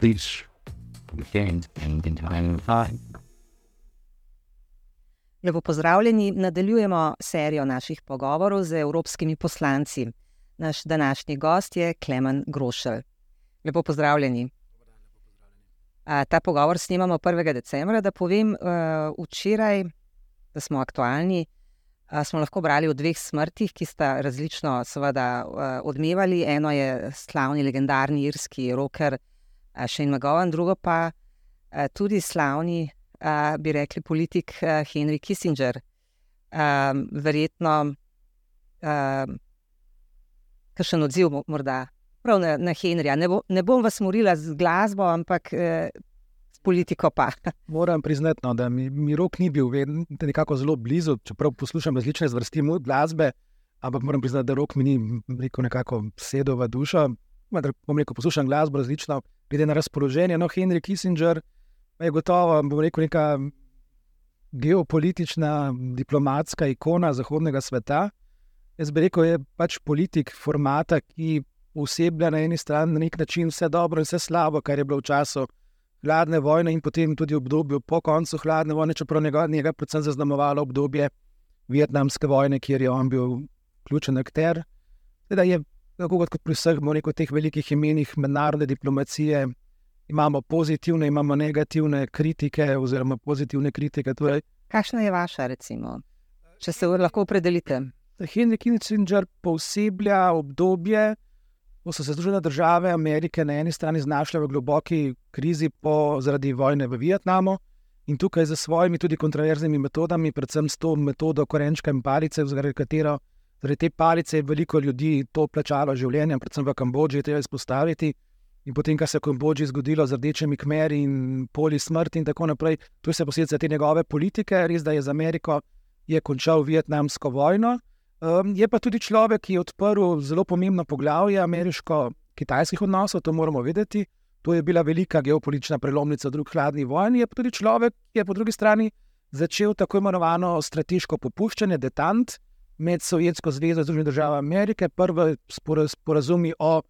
these gains in, in time and time. Lepo pozdravljeni. Nadaljujemo serijo naših pogovorov z evropskimi poslanci. Naš današnji gost je Klemen Grošelj. Lepo pozdravljeni. A, ta pogovor snemamo 1. decembra. Da povem, uh, včeraj, da smo aktualni, uh, smo lahko brali o dveh smrtih, ki sta različno seveda, uh, odmevali. Eno je slavni, legendarni irski roker Shane McGowan, drugo pa uh, tudi slavni uh, bi rekli, politik uh, Henry Kissinger. Verjetno, kakšen odziv, morda prav na, na Henrija. Ne, bo, ne bom vas morila z glasbo, ampak s politiko pa. Moram priznati, no, da mi, mi rok ni bil vedno nekako zelo blizu, čeprav poslušam različne zvrsti glasbe. Ampak moram priznati, da rok mi ni rekel, nekako sedel v dušo. Bom rekel, poslušam glasbo različno, glede na razpoloženje. No, Henry Kissinger je gotovo, bom rekel, neka geopolitična, diplomatska ikona zahodnega sveta. Jaz bi rekel, je pač politik formata, ki useblja na eni strani na nek način vse dobro in vse slabo, kar je bilo v času hladne vojne in potem tudi v obdobju po koncu hladne vojne, čeprav njega, njega predvsem zaznamovalo obdobje vietnamske vojne, kjer je on bil ključen akter. Teda je, tako kot pri vseh teh velikih imenih mednarodne diplomacije, imamo pozitivne, imamo negativne kritike, oziroma pozitivne kritike. Torej, Kakšna je vaša, recimo, če se lahko opredelite? Henry Kissinger posebja obdobje, ko so se Združene države Amerike na eni strani znašle v globoki krizi po, zaradi vojne v Vietnamu in tukaj z svojimi tudi kontroverznimi metodami, predvsem s to metodo korenčka in palice, zaradi katero zaradi te palice je veliko ljudi to plačalo življenjem, predvsem v Kambodži, treba izpostaviti. In potem, kar se je v Kambodži zgodilo z rdečimi kmeri in poli smrti in tako naprej, to je vse posledica te njegove politike. Res da je z Ameriko je končal vietnamsko vojno. Um, je pa tudi človek, ki je odprl zelo pomembno poglavje ameriško-kitajskih odnosov, to moramo vedeti. To je bila velika geopolitična prelomnica v drugi hladni vojni. Je pa tudi človek, ki je po drugi strani začel tako imenovano strateško popuščanje, detant med Sovjetsko zvezo in Združenimi državami Amerike, prvi sporazumi o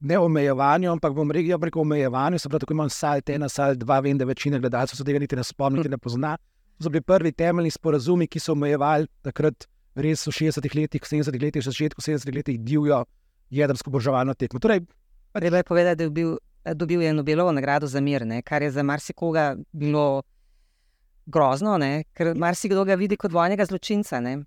ne omejevanju, ampak bom rekel, ja, rekel omejevanju, se pravi, tako imam salt, ena salt, dva, vem, da večina gledalcev se tega niti ne spomni, niti ne pozna. To so bili prvi temeljni sporazumi, ki so omejevali takrat res v 60-ih letih, 70-ih letih, v začetku 70-ih letih divjo jedrsko božovalno tekmo. Torej, Treba je povedati, da je bil, dobil je Nobelovo nagrado za mir, ne, kar je za marsikoga bilo grozno, ne, ker marsikdo ga vidi kot vojnega zločinca. Ne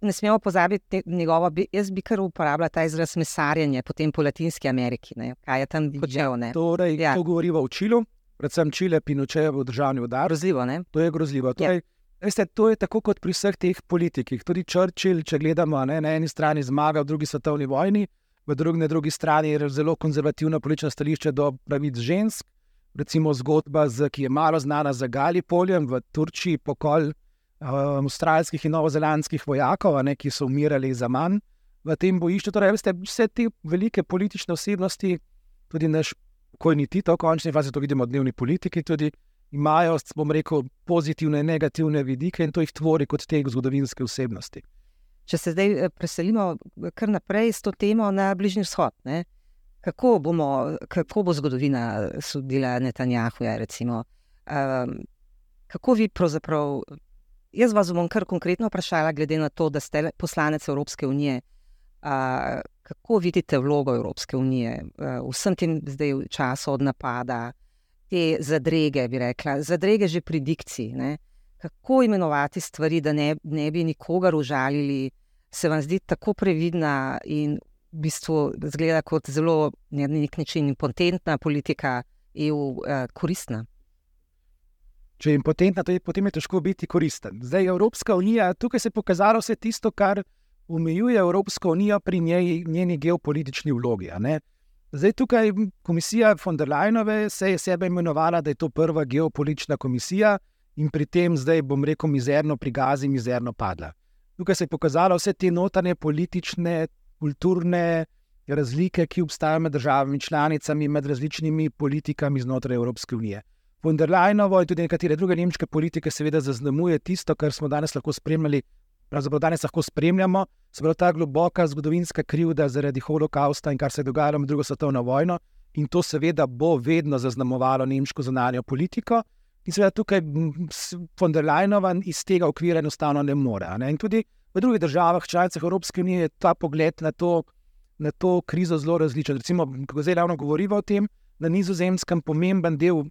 ne smemo pozabiti njegovo, jaz bi kar uporabljal ta izraz mesarjenje, potem po Latinski Ameriki, ne? kaj je tam počel. Ja, torej, ja. to govorimo o Čilu, predvsem Čile, Pinočevo, državni udar. Grozljivo, ne? To je grozljivo. Ja. Torej, ja. veste, to je tako kot pri vseh teh politikih. Tudi Churchill, če gledamo ne, na eni strani zmaga v drugi svetovni vojni, v drugi, na drugi strani je zelo konzervativno politično stališče do pravic žensk. Recimo zgodba, z, ki je malo znana za Galipoljem v Turčiji, pokol um, avstralskih in novozelandskih vojakov, ne, ki so umirali za manj v tem bojišču. Torej, veste, vse te velike politične osebnosti, tudi naš, ko ni ti to, v končni fazi to vidimo, dnevni politiki, tudi imajo, bom rekel, pozitivne in negativne vidike in to jih tvori kot te zgodovinske osebnosti. Če se zdaj eh, preselimo kar naprej s to temo na Bližnji vzhod. Ne? Kako, bomo, kako bo zgodovina sodila Netanjahu? Um, kako vi pravzaprav Jaz vas bom kar konkretno vprašala, glede na to, da ste poslanec Evropske unije. A, kako vidite vlogo Evropske unije v vsem tem zdaj času od napada, te zadrege, bi rekla, zadrege že pri dikciji? Ne? Kako imenovati stvari, da ne, ne bi nikogar užalili, se vam zdi tako previdna in v bistvu zgleda kot zelo na nek način impotentna politika EU eh, koristna? Če je impotentna, potem je težko biti koristen. Zdaj, Evropska unija, tukaj se je pokazalo vse tisto, kar omejuje Evropsko unijo pri njej, njeni geopolitični vlogi. Zdaj, tukaj komisija von der Leinove se je sebe imenovala, da je to prva geopolitična komisija in pri tem, zdaj bom rekel, mizerno pri Gazi, mizerno padla. Tukaj se je pokazalo vse te notranje politične, kulturne razlike, ki obstajajo med državami članicami, med različnimi politikami znotraj Evropske unije von der Leinovo in tudi nekatere druge nemške politike, seveda, zaznamuje tisto, kar smo danes lahko spremljali. Pravzaprav danes lahko spremljamo, se pravi ta globoka zgodovinska krivda zaradi holokausta in kar se je dogajalo med drugo svetovno vojno, in to seveda bo vedno zaznamovalo nemško zunanjo politiko. In seveda tukaj von der Leinova iz tega okvira enostavno ne more. Ne? In tudi v drugih državah, članicah Evropske unije, je ta pogled na to, na to krizo zelo različen. Recimo, ko zdaj ravno govorimo o tem, na nizozemskem pomemben del,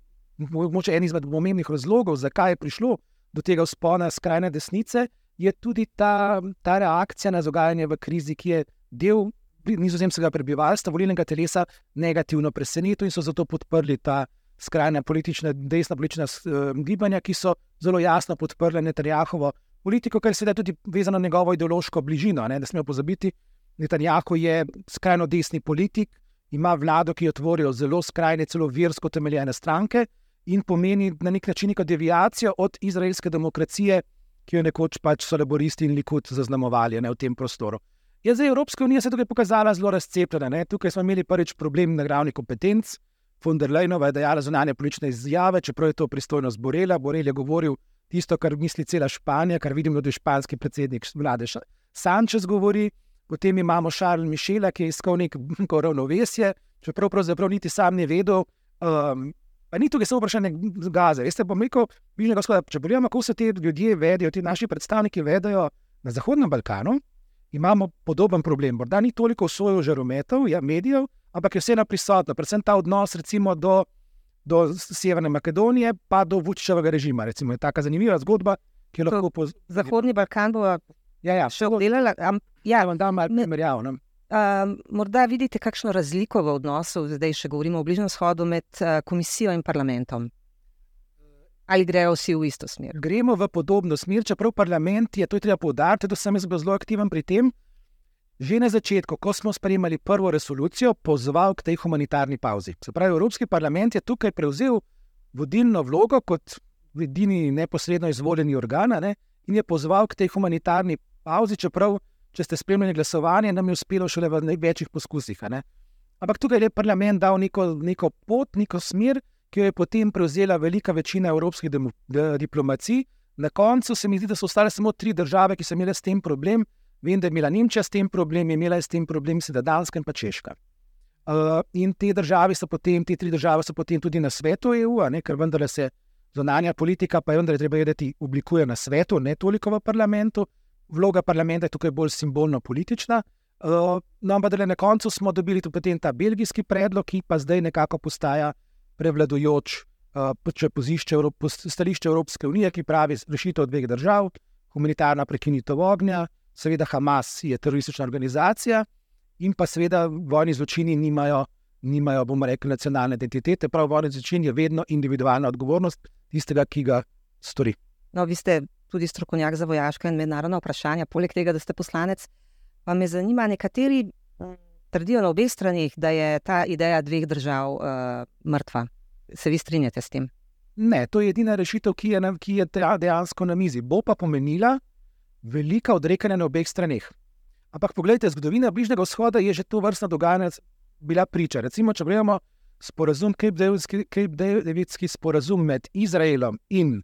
morda en izmed pomembnih razlogov, zakaj je prišlo do tega vzpona skrajne desnice, je tudi ta, ta reakcija na dogajanje v krizi, ki je del nizozemskega prebivalstva, volilnega telesa, negativno presenetil in so zato podprli ta skrajna politična, desna politična uh, gibanja, ki so zelo jasno podprli Netanjahovo politiko, kar je seveda tudi vezano na njegovo ideološko bližino. Ne, ne smemo pozabiti, Netanjahu je skrajno desni politik, ima vlado, ki jo tvorijo zelo skrajne, celo versko temeljene stranke in pomeni na nek način neko deviacijo od izraelske demokracije, ki jo nekoč pač so laboristi in likud zaznamovali ne, v tem prostoru. Je zdaj Evropska unija se tukaj pokazala zelo razcepljena. Tukaj smo imeli prvič problem na ravni kompetenc. Von der Leinova je dejala zunanje politične izjave, čeprav je to pristojnost Borela. Borel je govoril tisto, kar misli cela Španija, kar vidimo, je španski predsednik vlade Sanchez govori. Potem imamo Šarla Mišela, ki je iskal neko ravnovesje, čeprav pravzaprav niti sam ne vedel. Um, pa ni tukaj samo vprašanje gaze. Veste, bom rekel, bližnjega vzhoda. Če pogledamo, kako se ti ljudje vedijo, ti naši predstavniki vedijo na Zahodnem Balkanu, imamo podoben problem. Morda ni toliko usvojev žarometov, ja, medijev, ampak je vseeno prisotno, predvsem ta odnos recimo, do, do Severne Makedonije, pa do Vučičevega režima. Recimo, je taka zanimiva zgodba, ki jo lahko pozornimo. Zahodni Balkan bo ja, ja, še obdelala. Ja, vam dam malo primerjav. Uh, morda vidite kakšno razliko v odnosu, zdaj še govorimo o Bližnjem shodu, med uh, komisijo in parlamentom ali grejo vsi v isto smer? Gremo v podobno smer, čeprav parlament je to je treba poudariti, da sem jaz bil zelo aktiven pri tem. Že na začetku, ko smo sprejemali prvo resolucijo, pozval k tej humanitarni pauzi. Se pravi, Evropski parlament je tukaj prevzel vodilno vlogo kot edini neposredno izvoljeni organ ne, in je pozval k tej humanitarni pauzi, čeprav, če ste spremljali glasovanje, nam je uspelo šele v največjih poskusih. Ampak tukaj je parlament dal neko, neko pot, neko smer, ki jo je potem prevzela velika večina evropskih diplomacij. Na koncu se mi zdi, da so ostale samo tri države, ki so imele s tem problem. Vem, da je imela Nemčija s tem problem, je imela s tem problem, sedaj Danska in pa Češka. Uh, in te države so potem, te tri države so potem tudi na svetu EU, ne, ker vendar se zonanja politika, pa je vendar treba vedeti, oblikuje na svetu, ne toliko v parlamentu. Vloga parlamenta je tukaj bolj simbolno-politična. Uh, no, ampak na koncu smo dobili tudi ta belgijski predlog, ki pa zdaj nekako postaja prevladujoč uh, pozišče, stališče Evropske unije, ki pravi rešitev dveh držav, humanitarna prekinitev ognja, seveda Hamas je teroristična organizacija in pa seveda vojni zločini nimajo, nimajo bomo rekli, nacionalne identitete. Prav vojni zločin je vedno individualna odgovornost tistega, ki ga stori. No, vi ste tudi strokovnjak za vojaške in mednarodne vprašanja, poleg tega, da ste poslanec. Pa me zanima, nekateri trdijo na obeh stranih, da je ta ideja dveh držav uh, mrtva. Se vi strinjate s tem? Ne, to je edina rešitev, ki je, ki je dejansko na mizi. Bo pa pomenila velika odrekanja na obeh straneh. Ampak pogledajte, zgodovina Bližnjega vzhoda je že to vrstno dogajanje bila priča. Recimo, če gledamo sporazum, Cape Davidski sporazum med Izraelom in,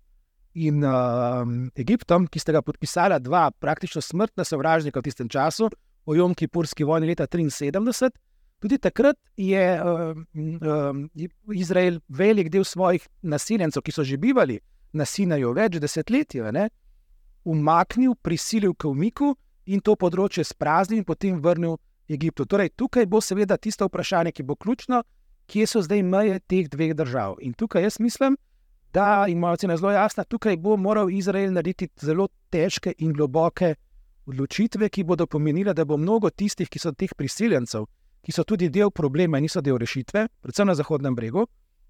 in uh, Egiptom, ki sta ga podpisala dva praktično smrtna sovražnika v tistem času, o Jom-Kipurski vojni leta 1973. Tudi takrat je uh, uh, Izrael velik del svojih naseljencev, ki so že bivali na Sinaju več desetletij, umaknil, prisilil k umiku in to področje spraznil in potem vrnil Egiptu. Torej, tukaj bo seveda tisto vprašanje, ki bo ključno, kje so zdaj meje teh dveh držav. In tukaj jaz mislim, da ima ocena zelo jasna, tukaj bo moral Izrael narediti zelo težke in globoke odločitve, ki bodo pomenile, da bo mnogo tistih, ki so teh priseljencev, ki so tudi del problema in niso del rešitve, predvsem na Zahodnem bregu,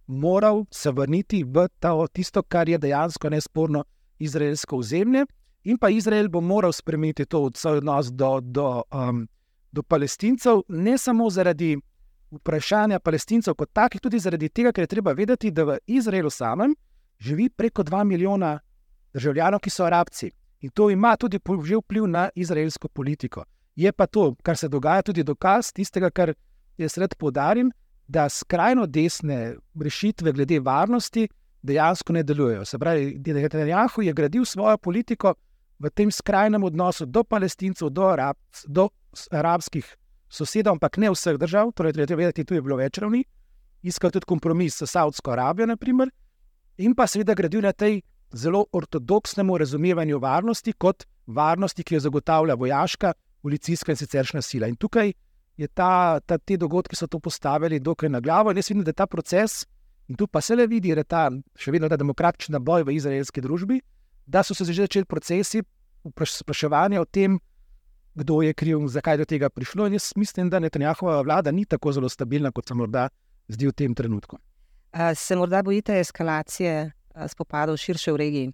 moral se vrniti v ta, tisto, kar je dejansko nesporno izraelsko ozemlje, in pa Izrael bo moral spremeniti to svoj odnos do, do, um, do palestincev, ne samo zaradi vprašanja palestincev kot takih, tudi zaradi tega, ker je treba vedeti, da v Izraelu samem živi preko 2 milijona državljanov, ki so arabci. In to ima tudi že vpliv na izraelsko politiko. Je pa to, kar se dogaja, tudi dokaz tistega, kar jaz rad podarim, da skrajno desne rešitve glede varnosti dejansko ne delujejo. Se pravi, da je Netanjahu gradil svojo politiko v tem skrajnem odnosu do palestincev, do, Arab, do arabskih sosedov, ampak ne vseh držav, torej treba vedeti, tu je bilo več ravni. iskal tudi kompromis s Saudsko Arabijo, naprimer, in pa seveda gradil na tej zelo ortodoksnemu razumevanju varnosti kot varnosti, ki jo zagotavlja vojaška, policijska in siceršna sila. In tukaj je ta, ta, te dogodki so to postavili dokaj na glavo. In jaz vidim, da ta proces, in tu pa se le vidi, da je ta še vedno ta demokratični boj v izraelski družbi, da so se že začeli procesi spraševanja o tem, kdo je kriv in zakaj je do tega prišlo. In jaz mislim, da Netanjahova vlada ni tako zelo stabilna, kot se morda zdi v tem trenutku. Se morda bojite eskalacije spopadov širše v regiji?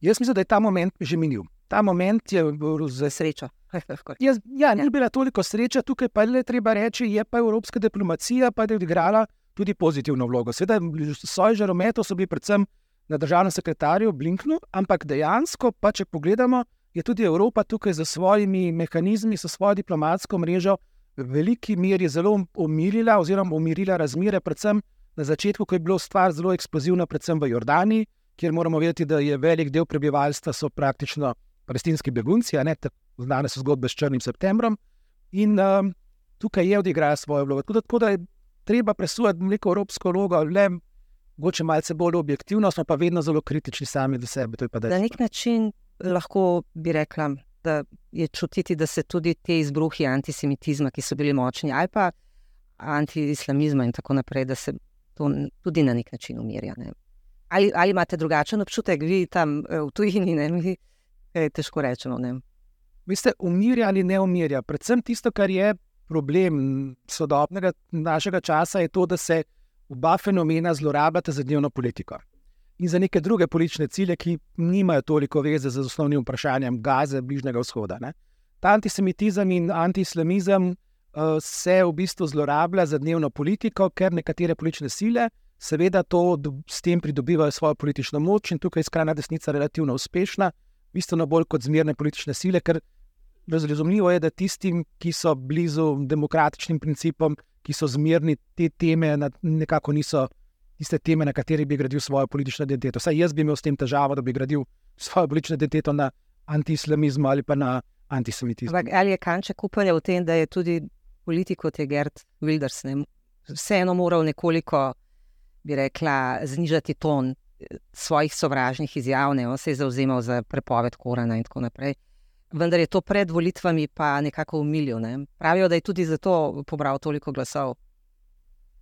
Jaz mislim, da je ta moment že minil. Ta moment je za srečo. Jaz, ja, ni bila toliko sreča, tukaj pa je treba reči, je pa evropska diplomacija pa je odigrala tudi pozitivno vlogo. Seveda, svoje žarometo so bili predvsem na državnem sekretarju Blinknu, ampak dejansko, pa če pogledamo, je tudi Evropa tukaj za svojimi mehanizmi, s svojo diplomatsko mrežo v veliki meri zelo umirila, oziroma umirila razmere, predvsem na začetku, ko je bilo stvar zelo eksplozivna, predvsem v Jordani, kjer moramo vedeti, da je velik del prebivalstva praktično palestinski begunci, ne znane so zgodbe s Črnim septembrom. In um, tukaj je odigrala svojo vlogo. Tako da, tako da je treba presujati neko evropsko vlogo, le mogoče malce bolj objektivno, smo pa vedno zelo kritični sami do sebe. Na nek način lahko bi rekla, da je čutiti, da se tudi te izbruhi antisemitizma, ki so bili močni, ali pa antiislamizma in tako naprej, da se to tudi na nek način umirja. Ne? Ali, ali imate drugačen občutek, vi tam eh, v tujini, ne mi težko rečemo. Vi ste umirja ali ne umirja. Predvsem tisto, kar je problem sodobnega našega časa, je to, da se oba fenomena zlorabljata za dnevno politiko in za neke druge politične cilje, ki nimajo toliko veze z osnovnim vprašanjem Gaze, Bližnjega vzhoda. Ne? Ta antisemitizem in antiislamizem uh, se v bistvu zlorablja za dnevno politiko, ker nekatere politične sile seveda to s tem pridobivajo svojo politično moč in tukaj je skrajna desnica relativno uspešna, bistveno bolj kot zmerne politične sile, ker razumljivo je, da tistim, ki so blizu demokratičnim principom, ki so zmerni, te teme nekako niso tiste teme, na kateri bi gradil svojo politično identiteto. Vsaj jaz bi imel s tem težavo, da bi gradil svojo politično identiteto na antiislamizmu ali pa na antisemitizmu. Ampak ali je kanček upanja v tem, da je tudi politik kot je Gerd Wilders ne, vseeno moral nekoliko, bi rekla, znižati ton eh, svojih sovražnih izjav, ne, on se je zauzemal za prepoved Korana in tako naprej. Vendar je to pred volitvami pa nekako umilil. Ne. Pravijo, da je tudi zato pobral toliko glasov.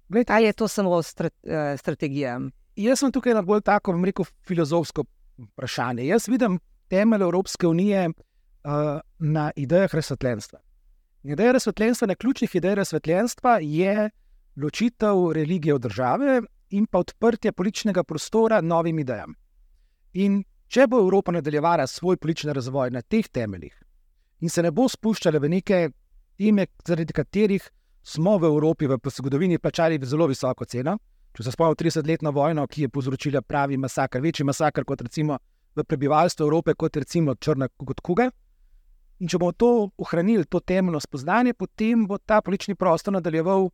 Glede, Ali je to samo strate, uh, strategija? Jaz sem tukaj na bolj tako, bom rekel, filozofsko vprašanje. Jaz vidim temelj Evropske unije uh, na idejah razsvetljenstva. Ideja razsvetljenstva, na ključnih idejah razsvetljenstva je ločitev religije od države in pa odprtje političnega prostora novim idejam. In če bo Evropa nadaljevala svoj politični razvoj na teh temeljih in se ne bo spuščala v neke teme, zaradi katerih smo v Evropi v zgodovini plačali zelo visoko ceno. Če se spomnimo 30-letno vojno, ki je povzročila pravi masakr, večji masakr kot recimo v prebivalstvu Evrope, kot recimo črna kot kuga. In če bomo to ohranili, to temeljno spoznanje, potem bo ta politični prostor nadaljeval.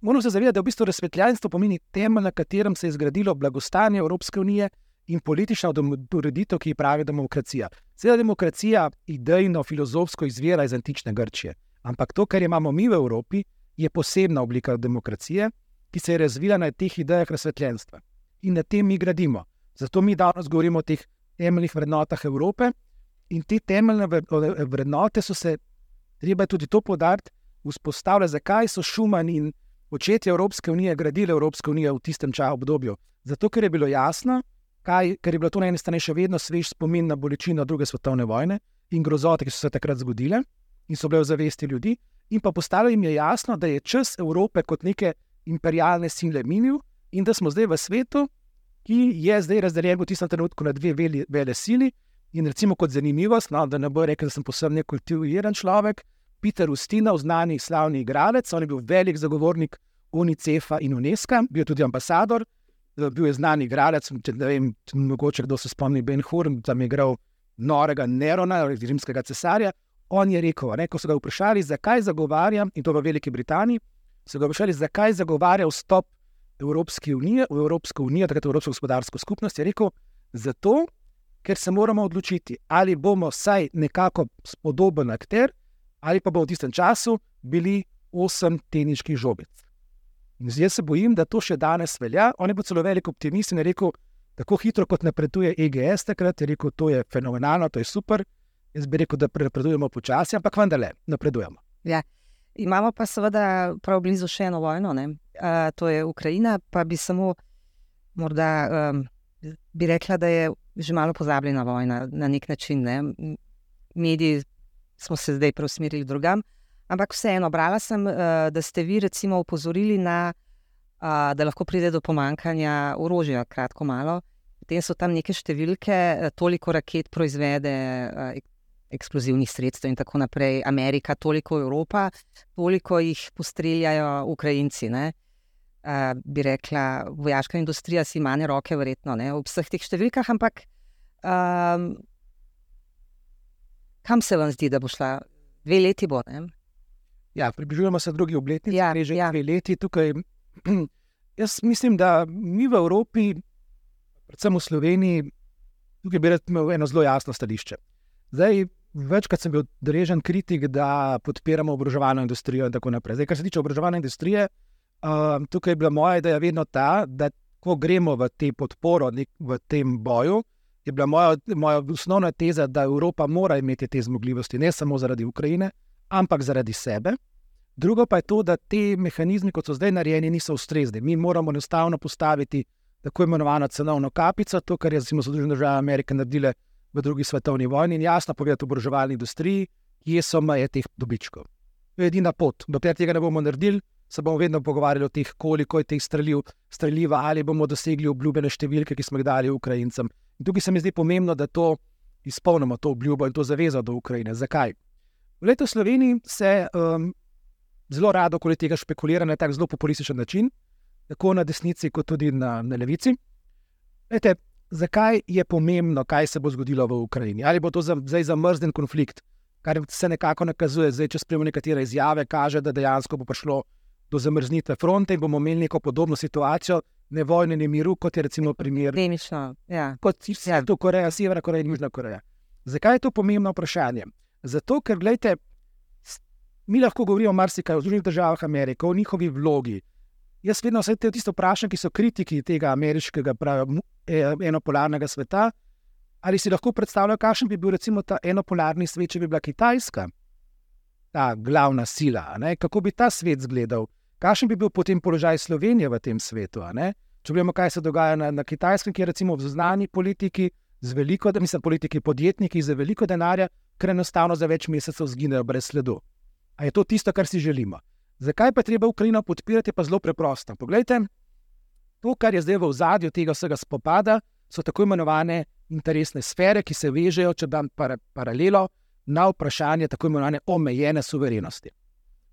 Moramo se zavedati, da v bistvu razsvetljanstvo pomeni temelj, na katerem se je zgradilo blagostanje Evropske unije in politična ureditev, ki ji pravi demokracija. Seveda, demokracija idejno, filozofsko izvira iz antične Grčije. Ampak to, kar imamo mi v Evropi, je posebna oblika demokracije, ki se je razvila na teh idejah razsvetljenstva. In na tem mi gradimo. Zato mi danes govorimo o teh temeljnih vrednotah Evrope. In te temeljne vrednote so se, treba tudi to podariti, vzpostavile, zakaj so Šuman in očetje Evropske unije gradili Evropsko unijo v tistem času obdobju. Zato, ker je bilo jasno, kaj, ker je bilo to na eni strani še vedno svež spomin na bolečino druge svetovne vojne in grozote, ki so se takrat zgodile in so bile v zavesti ljudi, in pa postalo jim je jasno, da je čas Evrope kot neke imperialne sile minil in da smo zdaj v svetu, ki je zdaj razdeljen v tistem trenutku na dve vele, vele sili. In recimo kot zanimivost, no, da ne bo rekel, da sem posebno kultiviran človek, Peter Ustinov, znani slavni igralec, on je bil velik zagovornik UNICEF-a in UNESCO, bil tudi ambasador, bil je znani igralec, če ne vem, če mogoče kdo se spomni Ben Hur, tam je igral norega Nerona, rimskega cesarja, On je rekel, ne, ko so ga vprašali, zakaj zagovarja, in to v Veliki Britaniji, so ga vprašali, zakaj zagovarja vstop Evropske unije, v Evropsko unijo, takrat v Evropsko gospodarsko skupnost. Je rekel, zato, ker se moramo odločiti, ali bomo vsaj nekako spodoben akter, ali pa bomo v tistem času bili osem teniških žobic. In zdaj se bojim, da to še danes velja. On je bil celo velik optimist in je rekel, tako hitro kot napreduje EGS, takrat je rekel, to je fenomenalno, to je super. Jaz bi rekel, da napredujemo počasi, ampak vendarle napredujemo. Ja. Imamo pa seveda prav blizu še eno vojno, uh, to je Ukrajina, pa bi samo morda um, bi rekla, da je že malo pozabljena vojna na nek način. Ne? Mediji smo se zdaj preusmerili drugam, ampak vseeno, brala sem, uh, da ste vi recimo upozorili na, uh, da lahko pride do pomankanja orožja, kratko malo. Potem so tam neke številke, toliko raket proizvede, eksplozivnih sredstev in tako naprej, Amerika, toliko Evropa, toliko jih postreljajo Ukrajinci. Ne? Uh, bi rekla, vojaška industrija si ima roke, verjetno, ne, ob vseh teh številkah, ampak um, kam se vam zdi, da bo šla? Dve leti bo. Ne? Ja, približujemo se drugi obletnici, ja, že ja. dve leti tukaj. Jaz mislim, da mi v Evropi, predvsem v Sloveniji, tukaj bi rad imel eno zelo jasno stališče. Zdaj, večkrat sem bil deležen kritik, da podpiramo obroževalno industrijo in tako naprej. Zdaj, kar se tiče obroževalne industrije, uh, tukaj je bila moja ideja vedno ta, da ko gremo v te podporo v tem boju, je bila moja, moja osnovna teza, da Evropa mora imeti te zmogljivosti, ne samo zaradi Ukrajine, ampak zaradi sebe. Drugo pa je to, da te mehanizmi, kot so zdaj narejeni, niso ustrezni. Mi moramo enostavno postaviti tako imenovano cenovno kapico, to, kar je Združene države Amerike naredile v drugi svetovni vojni in jasno povedati oboroževalni industriji, kje so meje teh dobičkov. To je edina pot. Dokler tega ne bomo naredili, se bomo vedno pogovarjali o tem, koliko je teh streljiv, streljiva ali bomo dosegli obljubljene številke, ki smo jih dali Ukrajincem. In tukaj se mi zdi pomembno, da to izpolnimo, to obljubo in to zavezo do Ukrajine. Zakaj? V letu Sloveniji se um, zelo rado okoli tega špekulira na tak zelo populističen način, tako na desnici, kot tudi na, na levici. Lejte, zakaj je pomembno, kaj se bo zgodilo v Ukrajini. Ali bo to zdaj zamrznjen konflikt, kar se nekako nakazuje, zdaj, če spremljamo nekatere izjave, kaže, da dejansko bo prišlo zamrznitve fronte in bomo imeli neko podobno situacijo, ne vojne, ne miru, kot je recimo primer. Demično, ja. Kot je ja. to Koreja, Severna Koreja in Južna Koreja. Zakaj je to pomembno vprašanje? Zato, ker gledajte, mi lahko govorimo marsikaj o Združenih državah Amerike, o njihovi vlogi, Jaz vedno vse te tiste vprašam, ki so kritiki tega ameriškega, pravi, e, enopolarnega sveta. Ali si lahko predstavljajo, kakšen bi bil recimo ta enopolarni svet, če bi bila Kitajska, ta glavna sila, ne? kako bi ta svet izgledal, kakšen bi bil potem položaj Slovenije v tem svetu. Če gledamo, kaj se dogaja na, na Kitajskem, kjer recimo znani politiki, z veliko, mislim, politiki, podjetniki z veliko denarja, ker enostavno za več mesecev zginejo brez sledu. A je to tisto, kar si želimo? Zakaj pa treba Ukrajino podpirati, pa zelo preprosto. Poglejte, to, kar je zdaj v zadju tega vsega spopada, so tako imenovane interesne sfere, ki se vežejo, če dam par paralelo, na vprašanje tako imenovane omejene suverenosti.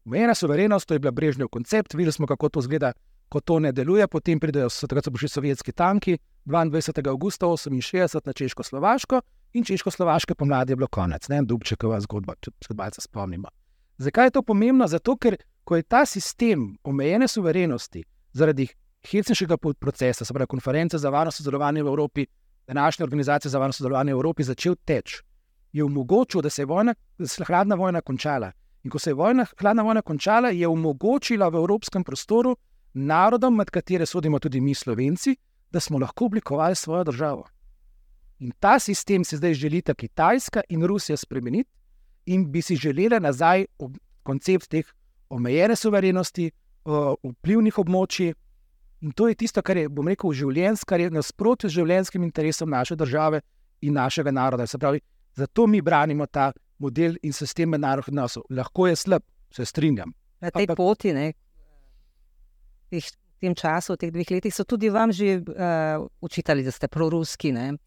Omejena suverenost, to je bila brežnjev koncept, videli smo, kako to zgleda, ko to ne deluje, potem pridejo takrat so prišli sovjetski tanki 22. augusta 68 na Češko-Slovaško in Češko-Slovaške pomladi je bilo konec, ne Dubčekova zgodba, če se malce spomnimo. Zakaj je to pomembno? Zato, ker ko je ta sistem omejene suverenosti zaradi Helsinškega procesa, se pravi konference za varno sodelovanje v Evropi, današnja organizacija za varno sodelovanje v Evropi, začel teči, je omogočil, da se je vojna, hladna vojna končala. In ko se je vojna, hladna vojna končala, je omogočila v evropskem prostoru narodom, med katere sodimo tudi mi, Slovenci, da smo lahko oblikovali svojo državo. In ta sistem se zdaj želita Kitajska in Rusija spremeniti, in bi si želeli nazaj koncept teh omejene suverenosti, vplivnih območij. In to je tisto, kar je, bom rekel, življenjsko, kar je nasprotno z življenjskim interesom naše države in našega naroda. Se pravi, zato mi branimo ta model in sistem mednarodnih odnosov. Lahko je slab, se strinjam. Na tej Ampak, poti, ne, v tem času, v teh dveh letih, so tudi vam že uh, učitali, da ste proruski. Ne?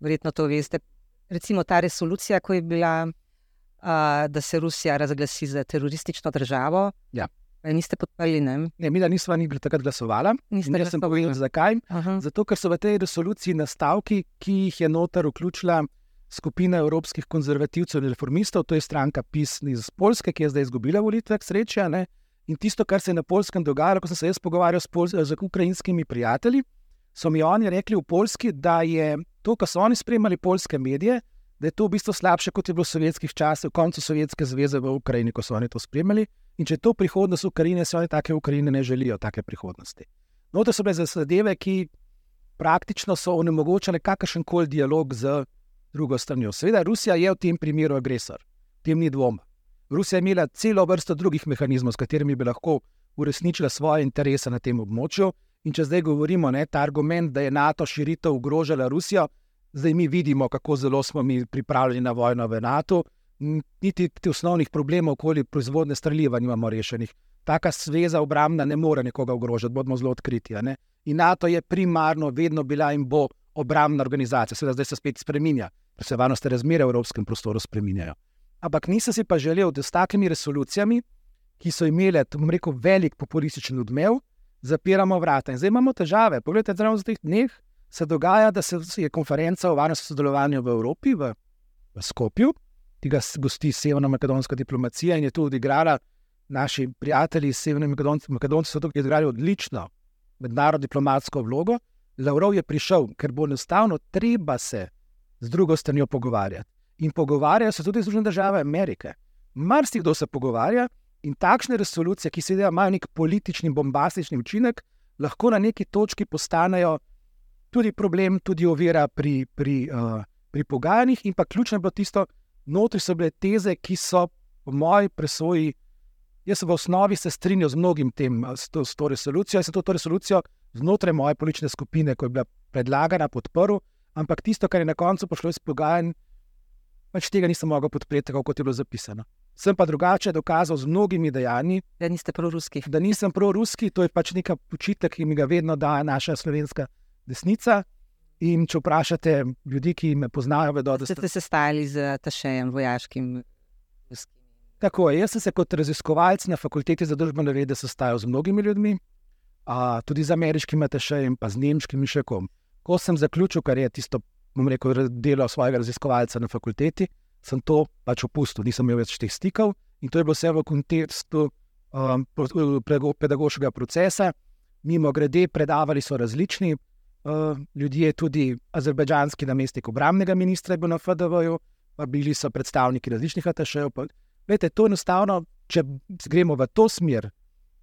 Verjetno to veste. Recimo ta resolucija, ko je bila uh, da se Rusija razglasi za teroristično državo. Ja. Niste podprli? Ne? Ne, mi, da nismo ni bili takrat glasovali. Jaz sem povedal, zakaj. Aha. Zato, ker so v tej resoluciji nastavki, ki jih je noter vključila skupina evropskih konzervativcev in reformistov, to je stranka PIS iz Polske, ki je zdaj izgubila volitve, k sreči. In tisto, kar se je na Polskem dogajalo, ko sem se jaz pogovarjal s, z ukrajinskimi prijatelji, so mi oni rekli v Polski, da je to, kar so oni spremljali polske medije, da je to v bistvu slabše, kot je bilo v sovjetskih časih, v koncu Sovjetske zveze v Ukrajini, ko so oni to spremljali. In če je to prihodnost Ukrajine, se oni take Ukrajine ne želijo, take prihodnosti. Noto so bile zadeve, ki praktično so onemogočale kakršen koli dialog z drugo stranjo. Seveda, Rusija je v tem primeru agresor, tem ni dvoma. Rusija je imela celo vrsto drugih mehanizmov, s katerimi bi lahko uresničila svoje interese na tem območju. In če zdaj govorimo, je ta argument, da je NATO širitev ogrožala Rusijo, zdaj mi vidimo, kako zelo smo mi pripravljeni na vojno v NATO. Niti ti osnovnih problemov, okoli proizvodne streljiva, nimamo rešenih. Taka zveza obrambna ne more nekoga ogrožati, bodimo zelo odkriti. In NATO je primarno vedno bila in bo obrambna organizacija, seveda zdaj se spet spremenja, ker se varnostne razmere v evropskem prostoru spremenjajo. Ampak nisem si pa želel, da s takimi resolucijami, ki so imele, tako rekel, velik populističen odmev, zapiramo vrata. In zdaj imamo težave. Poglejte, zraven v teh dneh se dogaja, da se je konferenca o varnostnem sodelovanju v Evropi, v, v Skopju, ki ga gosti severno-makedonska diplomacija in je tu odigrala naši prijatelji iz Severne Makedonije. So tukaj odigrali odlično mednarodno diplomatsko vlogo. Lavrov je prišel, ker bo enostavno treba se z drugo stranjo pogovarjati. In pogovarjajo se tudi Združene države Amerike. Marsikdo se pogovarja in takšne resolucije, ki seveda imajo nek politični, bombastični učinek, lahko na neki točki postanejo tudi problem, tudi ovira pri, pri, uh, pri pogajanjih. In pa ključno je bilo tisto, notri so bile teze, ki so po moji presoji. Jaz se v osnovi strinjam z mnogim tem, s to, s to resolucijo. Jaz sem to, to resolucijo znotraj moje politične skupine, ko je bila predlagana, podprl, ampak tisto, kar je na koncu prišlo iz pogajanj, pač tega nisem mogel podpreti, tako kot je bilo zapisano. Sem pa drugače dokazal z mnogimi dejanji, da niste proruski. Da nisem proruski, to je pač neka počitek, ki mi ga vedno daje naša slovenska desnica. In če vprašate ljudi, ki me poznajo, vedo, da ste se stajali z tašejem vojaškim. Tako je. Jaz sem se kot raziskovalec na fakulteti za družbene vede sestajal z mnogimi ljudmi, a, tudi z ameriškim tašejem, pa z nemškim šekom. Ko sem zaključil, kar je tisto, bom rekel, delo svojega raziskovalca na fakulteti, sem to pač opustil, nisem imel več teh stikov in to je bilo vse v kontekstu um, pedagoškega procesa. Mimo grede, predavali so različni uh, ljudje, tudi azerbajdžanski namestnik obramnega ministra je bil na FDV-ju, pa bili so predstavniki različnih atašejev. Vete, to je enostavno, če gremo v to smer,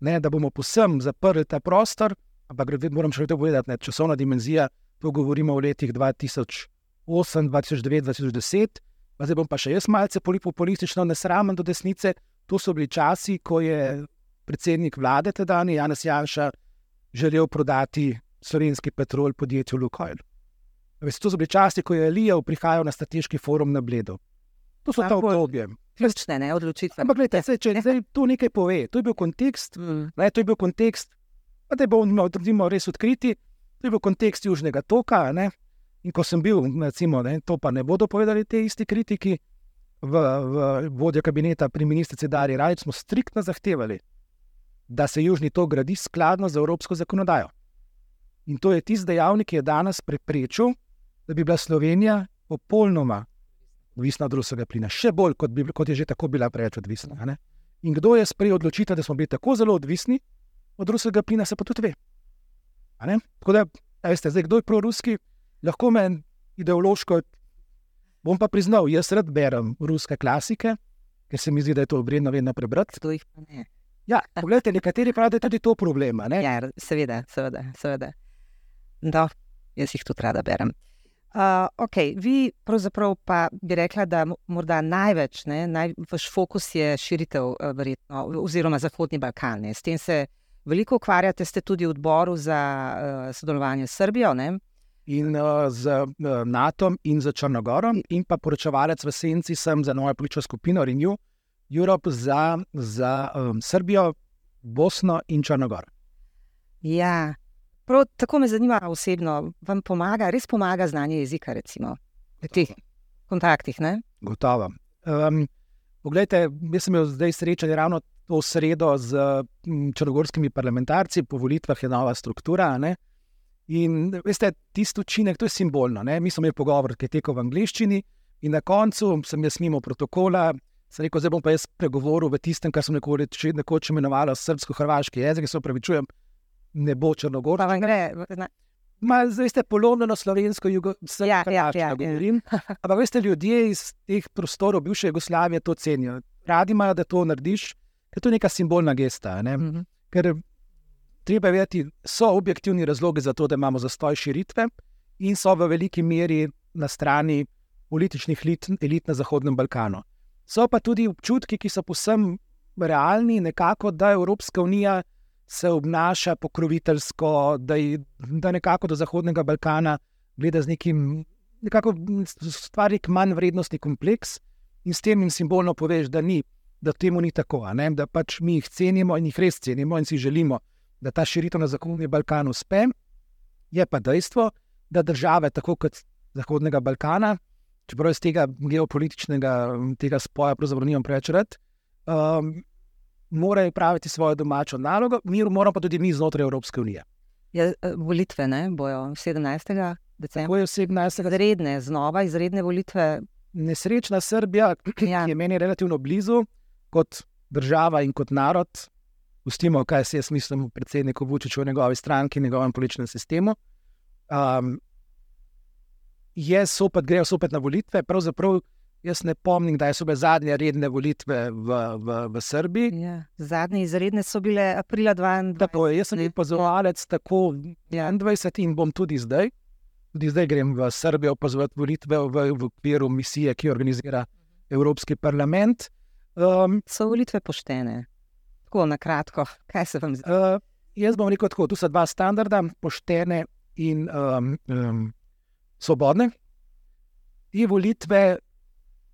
ne, da bomo posem zaprli ta prostor, ampak moram še vedno povedati, da časovna dimenzija, to govorimo o letih 2008, 2009, 2010. Pa zdaj bom pa še jaz malce populistično nesramen do desnice. To so bili časi, ko je predsednik vlade tedajni Janes Janša želel prodati slovenski petrol podjetju Lukoil. To so bili časi, ko je Elijev prihajal na strateški forum na Bledu. To so ta obdobje. Ključne ne, odločitve. Ampak, gledajte, se, če zdaj to nekaj pove, to je bil kontekst, mm. ne, to je bil kontekst, da bomo res odkriti, to je bil kontekst Južnega toka. Ne, in ko sem bil, recimo, ne, to pa ne bodo povedali te isti kritiki, v, v vodjo kabineta pri ministrici Dari Rajč smo striktno zahtevali, da se Južni tok gradi skladno z evropsko zakonodajo. In to je tisti dejavnik, ki je danes preprečil, da bi bila Slovenija popolnoma odvisna od ruskega plina, še bolj kot, bi, kot je že tako bila preveč odvisna. In kdo je sprejel odločitev, da smo bili tako zelo odvisni od ruskega plina, se pa tudi ve. Tako da, veste, zdaj kdo je proruski, lahko me ideološko. Bom pa priznal, jaz rad berem ruske klasike, ker se mi zdi, da je to vredno vedno prebrati. To jih pa ne. Ja, poglejte, nekateri pravijo, da je tudi to problem. Ja, seveda, seveda. seveda. No, jaz jih tudi rada berem. Uh, okay, vi, pravzaprav, pa bi rekla, da morda največ, ne, naj, vaš fokus je širitev, uh, verjetno, oziroma Zahodni Balkan. Ne. S tem se veliko ukvarjate, ste tudi v odboru za uh, sodelovanje s Srbijo. Ne. In uh, z uh, NATO in z Črnogorom, in pa poročevalec v Senci sem za novo politično skupino Renew Europe za, za um, Srbijo, Bosno in Črnogor. Ja, Prav, tako me zanima osebno, vam pomaga, res pomaga znanje jezika, recimo, v teh kontaktih. Ne? Gotovo. Um, poglejte, jaz sem imel zdaj srečanje ravno to sredo z črnogorskimi parlamentarci, po volitvah je nova struktura. Ne? In veste, tisti učinek, to je simbolno. Ne? Mi smo imeli pogovor, ki je tekel v angleščini, in na koncu sem jaz mimo protokola. Sem rekel, zdaj bom pa jaz pregovoril v tistem, kar sem nekoč imenoval srpsko-hrvaški jezik, se upravičujem ne bo črnogor. Pa vam gre. Ma, zdaj ste polovno na slovensko, vse ja, ja, ja, govorim. Ja. Ampak veste, ljudje iz teh prostorov bivše Jugoslavije to cenijo. Radi imajo, da to narediš, ker to je neka simbolna gesta. Ne? Mhm. Ker treba vedeti, so objektivni razlogi za to, da imamo zastoj širitve in so v veliki meri na strani političnih elit, elit na Zahodnem Balkanu. So pa tudi občutki, ki so posebno realni, nekako, da Evropska unija se obnaša pokroviteljsko, da, je, da nekako do Zahodnega Balkana gleda z nekim, nekako stvari, manj vrednostni kompleks in s tem jim simbolno poveš, da, ni, da temu ni tako, da pač mi jih cenimo in jih res cenimo in si želimo, da ta širitev na Zahodni Balkan uspe. Je pa dejstvo, da države, tako kot Zahodnega Balkana, čeprav iz tega geopolitičnega tega spoja pravzaprav nimam preveč rad, um, morajo praviti svojo domačo nalogo, mi moramo pa tudi mi znotraj Evropske unije. Ja, eh, volitve ne, bojo 17. decembra. Je 17. Izredne, znova izredne volitve. Nesrečna Srbija, ki Ja. je meni relativno blizu kot država in kot narod. Pustimo, kaj si jaz mislim o predsedniku Vučiću, o njegovi stranki, njegovem političnem sistemu. Um, je sopet, grejo sopet na volitve. Pravzaprav jaz ne pomnim, da so bile zadnje redne volitve v, v, v Srbiji. Ja. Zadnje izredne so bile aprila 22. Tako jaz sem opazovalec tako Ja. 21 in bom tudi zdaj. Tudi zdaj grem v Srbijo opazovati volitve v, v okviru misije, ki jo organizira Evropski parlament. Um, So volitve poštene? Tako na kratko, kaj se vam zdi? uh, jaz bom rekel tako: tu so dva standarda, poštene in um, um, svobodne. Te volitve,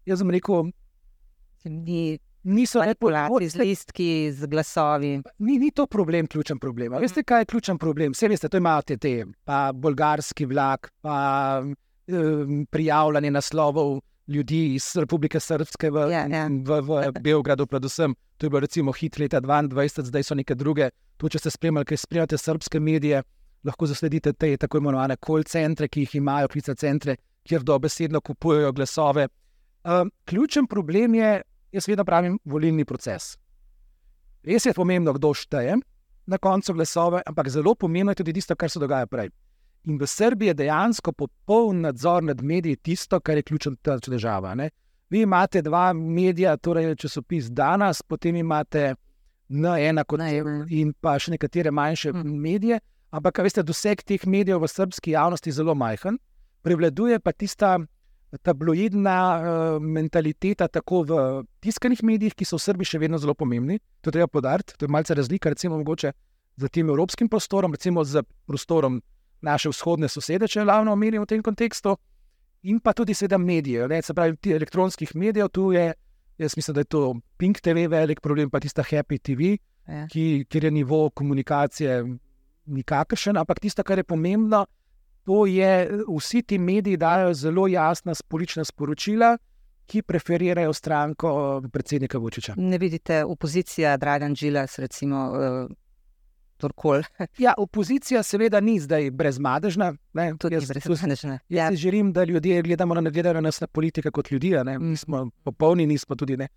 jaz bom rekel, Ni niso manipulacij z listki, z glasovi. ni, ni to problem, ključen problem. A Veste, kaj je ključen problem? Vse veste, to imajo TT, pa bolgarski vlak, pa um, prijavljanje naslovov ljudi iz Republike Srpske v, Ja, ja. v, v Beogradu, predvsem. To je bilo recimo hit leta 22, zdaj so neke druge. Tu, če ste spremljali, kaj spremljate srpske medije, lahko zasledite te tako imenovane call centre, ki jih imajo, klica centre, kjer dobesedno kupujejo glasove. Um, ključen problem je, jaz vedno pravim, volilni proces. Res je pomembno, kdo šteje na koncu glasove, ampak zelo pomembno je tudi tisto, kar se dogaja prej. In v Srbiji je dejansko popoln nadzor nad mediji tisto, kar je ključna težava. Ne? Vi imate dva medija, torej časopis Danas, potem imate N1 kot N1. in pa še nekatere manjše Mm. medije, ampak veste, doseg teh medijev v srbski javnosti je zelo majhen. Prevladuje pa tista tabloidna uh, mentaliteta, tako v tiskanih medijih, ki so v Srbiji še vedno zelo pomembni. To je treba podariti. To je malce razlika, recimo, mogoče z tem evropskim prostorom, recimo z prostorom naše vzhodne sosede, če glavno omenimo v tem kontekstu, in pa tudi, seveda, medije, ne, se pravi, elektronskih medijev. Tu je, jaz mislim, da je to Pink TV velik problem, pa tista Happy TV, Ja. ki, kjer je nivo komunikacije nikakršen, ampak tisto, kar je pomembno, to je, vsi ti mediji dajo zelo jasna politična sporočila, ki preferirajo stranko eh, predsednika Vučiča. Ne vidite opozicija, Dragan Džilas, recimo, uh, kdorkoli, Ja, opozicija seveda ni zdaj brezmadežna. Ne, tudi jaz, brez jaz, Ja, želim, da ljudje gledamo na, gledajo na nas na politike kot ljudi. ne. Mm. Nismo popolni, nismo tudi ne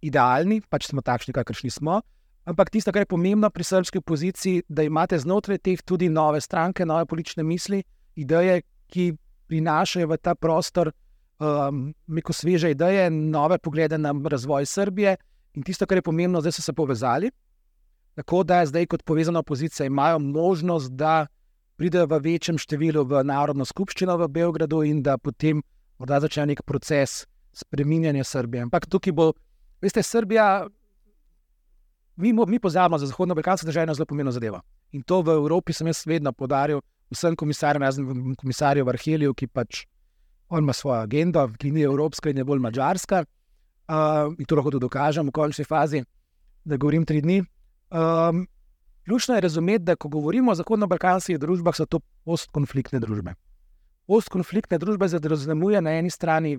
idealni, pač smo takšni, kakršni smo. Ampak tisto, kar je pomembno pri srpski opoziciji, da imate znotraj teh tudi nove stranke, nove politične misli, ideje, ki prinašajo v ta prostor um, neko sveže ideje, nove poglede na razvoj Srbije. In tisto, kar je pomembno, zdaj so se povezali. Tako da zdaj, kot povezana opozicija, imajo možnost, da pridejo v večjem številu v Narodno skupščino v Beogradu in da potem morda začne nek proces spreminjanja Srbije. Ampak tukaj bo, veste, Srbija, mi, mi pozabimo za Zahodno-Balkansko državo eno zelo pomembno zadevo. In to v Evropi sem jaz vedno podaril vsem komisarjem, razen komisarju Varhelju, ki pač ima svojo agendo, ki ni evropska in je bolj mačarska. Uh, in to lahko tudi dokažem v končni fazi, da govorim tri dni. Um, ključno je razumeti, da ko govorimo o zahodno-balkanskih družbah, so to postkonfliktne družbe. Postkonfliktne družbe zaznamuje na eni strani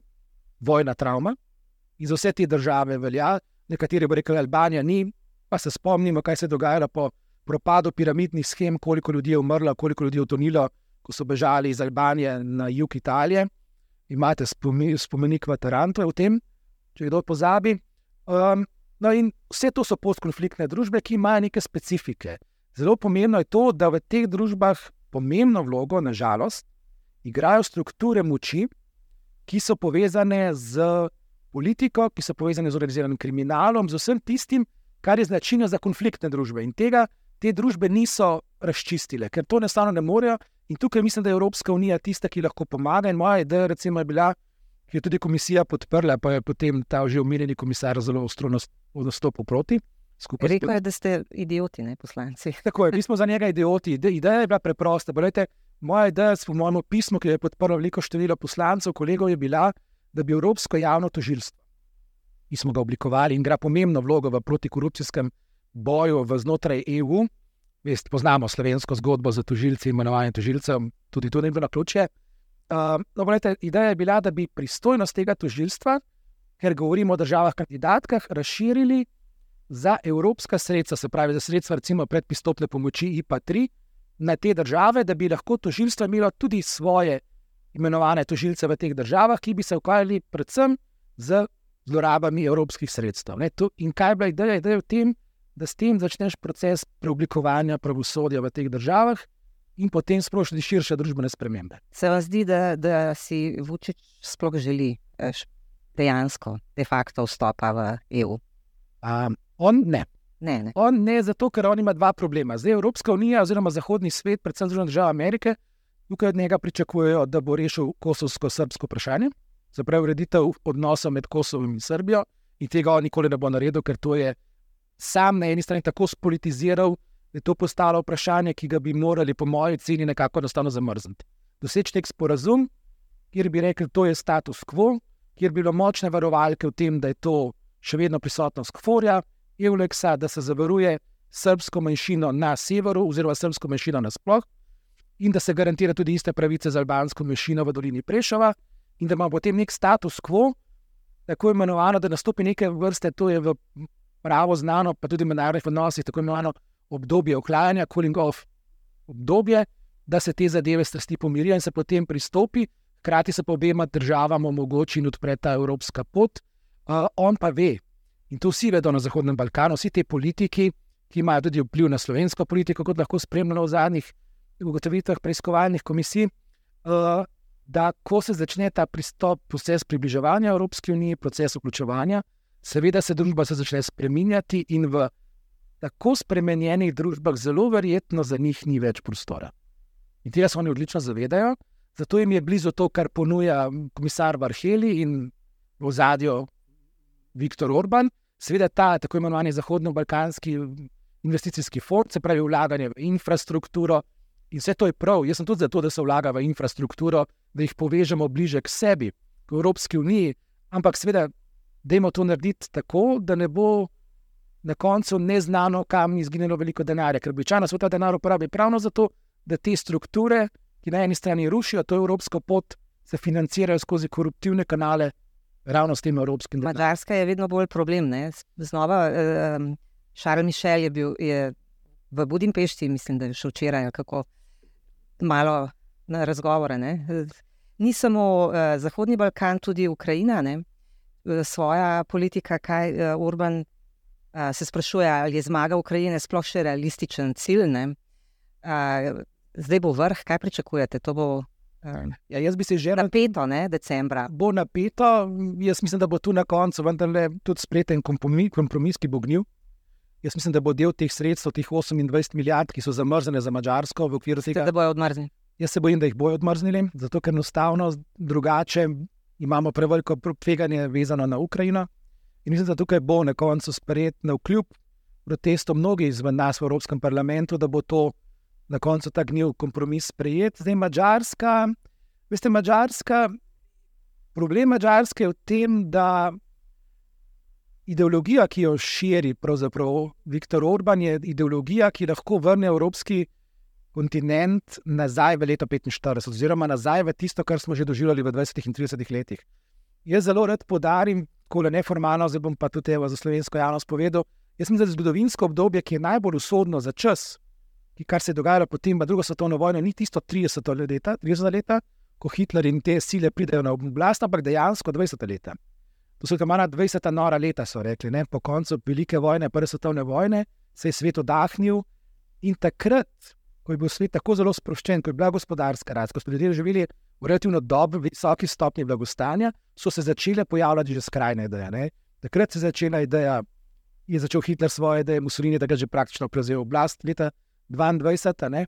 vojna travma, iz vse te države velja, nekateri bo rekli, Albanija ni, pa se spomnimo, kaj se je dogajalo po propadu piramidnih schem, koliko ljudi je umrlo, koliko ljudi je utonilo, ko so bežali iz Albanije na jug Italije. Imate spomenik v Tarantu o tem, če kdo pozabi. Um, no, in vse to so postkonfliktne družbe, ki imajo neke specifike. Zelo pomembno je to, da v teh družbah pomembno vlogo, nažalost, igrajo strukture moči, ki so povezane z politiko, ki so povezane z organiziranim kriminalom, z vsem tistim, kar je značilno za konfliktne družbe. In tega te družbe niso razčistile, ker to enostavno ne morejo. In tukaj mislim, da je Evropska unija tista, ki lahko pomaga. In moja ideja recimo, je bila, ki je tudi komisija podprla, pa je potem ta že omenjeni komisar zelo ostro nastopil proti. Rekl je, da ste idioti, ne poslanci. Tako je, mi smo za njega idioti. Ideja je bila preprosta. Bolejte, moja ideja, po mojem pismu, ki je podprlo veliko število poslancev, kolegov, je bila, da bi Evropsko javno tožilstvo, ki smo ga oblikovali in igra pomembno vlogo v protikorupcijskem boju v znotraj EU. Vest, poznamo slovensko zgodbo za tožilce in imenovanje tožilcev, tudi to ne bi bilo na ključe. Uh, no, bolejte, ideja je bila, da bi pristojnost tega tožilstva, ker govorimo o državah kandidatkah, razširili za evropska sredstva, se pravi za sredstva recimo predpristopne pomoči IPA-3 na te države, da bi lahko tožilstvo imelo tudi svoje imenovane tožilce v teh državah, ki bi se ukvarjali predvsem z zlorabami evropskih sredstev. In kaj je bila ideja? Ideja je v tem, da s tem začneš proces preoblikovanja pravosodja v teh državah. In potem sprošiti širše družbene spremembe. Se vam zdi, da, da si Vučić sploh želi dejansko, de facto, vstopa v EU? Um, On ne. Ne, ne. On ne, zato ker on ima dva problema. Zdaj Evropska unija, oziroma Zahodni svet, predvsem Združene države Amerike, tukaj od njega pričakujejo, da bo rešil kosovsko-srbsko vprašanje, se pravi, ureditev odnosa med Kosovom in Srbijo. In tega on nikoli ne bo naredil, ker to je sam na eni strani tako spolitiziral, da je to postalo vprašanje, ki ga bi morali, po moji ceni, nekako enostavno zamrzniti. Doseči nek sporazum, kjer bi rekli, da je status quo, kjer bi bilo močne varovalke v tem, da je to še vedno prisotnost kvorja, Euleksa, da se zavaruje srpsko manjšino na severu, oziroma srpsko manjšino nasplošno, in da se garantira tudi iste pravice za albansko manjšino v dolini Prešova, in da ima potem nek status quo, tako imenovano, da nastopi neke vrste, to je v pravo znano, pa tudi v mednarodnih odnosih, tako imenovano obdobje ohlajanja, cooling off obdobje, da se te zadeve strasti pomirijo in se potem pristopi, hkrati se pa obema državama omogoči in odpre ta evropska pot. Uh, on pa ve, In to vsi vedo na Zahodnem Balkanu, vsi ti politiki, ki imajo tudi vpliv na slovensko politiko, kot lahko spremljamo v zadnjih ugotovitvah preiskovalnih komisij, uh, da ko se začne ta pristop, proces približevanja Evropski uniji, proces vključevanja, seveda se družba se začne spremenjati in v tako spremenjenih družbah zelo verjetno za njih ni več prostora. In tega se oni odlično zavedajo, zato jim je blizu to, kar ponuja komisar Varheli in v zadju Viktor Orban, seveda ta tako imenovani zahodno-balkanski investicijski fond, se pravi vlaganje v infrastrukturo. In vse to je prav. Jaz sem tudi za to, da se vlaga v infrastrukturo, da jih povežemo bliže k sebi, k Evropski uniji. Ampak seveda, dajmo to narediti tako, da ne bo na koncu neznano, kam je izginilo veliko denarja. Ker običajno se ta denar uporabi pravno zato, da te strukture, ki na eni strani rušijo to evropsko pot, se financirajo skozi koruptivne kanale, ravno s tem evropskim denarjem. Mačarska je vedno bolj problem. Ne? Znova, Šarl uh, Mišel je bil je v Budimpešti, mislim, da je šel včeraj, kako malo na razgovore. Ne? Ni samo uh, Zahodni Balkan, tudi Ukrajina, ne? Svoja politika, kaj uh, Urban uh, se sprašuje, ali je zmaga Ukrajine sploh še realističen cilj. Uh, zdaj bo vrh, kaj pričakujete? To bo Ja, jaz bi se že napeto, ne, decembra. Bo napeto, jaz mislim, da bo tu na koncu vendarle tudi spreten kompromis, kompromis, ki bo gnil. Jaz mislim, da bo del teh sredstev, teh 28 milijard, ki so zamrznjene za Mačarsko v okviru tega. Da bojo odmrznili. Jaz se bojim, da jih bojo odmrznili, zato ker enostavno drugače imamo preveliko tveganje vezano na Ukrajino. In mislim, da tukaj bo na koncu sprejet na vkljub protestom mnogih izmed nas v Evropskem parlamentu, da bo to na koncu ta gnil kompromis sprejet. Zdaj Mačarska, veste, Mačarska, problem Mačarske je v tem, da ideologija, ki jo širi pravzaprav Viktor Orban, je ideologija, ki lahko vrne evropski kontinent nazaj v leto 45, oziroma nazaj v tisto, kar smo že doživljali v 20 in 30 letih. Jaz zelo rad podarim, ko le neformalno, zdaj bom pa tudi za slovensko javnost povedal. Jaz da je zgodovinsko obdobje, ki je najbolj usodno za čas, kar se je dogajalo potem, pa druga svetovna vojna, ni tisto 30 leta, 30 leta, ko Hitler in te sile pridejo na oblast, ampak dejansko 20 leta. To so tam 20 nora leta, so rekli, ne? po koncu velike vojne, prve svetovne vojne, se je svet odahnil in takrat, ko je bil svet tako zelo sproščen, ko je bila gospodarska rast, ko so ljudje živeli v relativno dobri, visoki stopni blagostanja, so se začele pojavljati že skrajne ideje. Ne? Takrat se je začela ideja je začel Hitler svoje, da je Mussolini da že praktično prevzel oblast leta 22.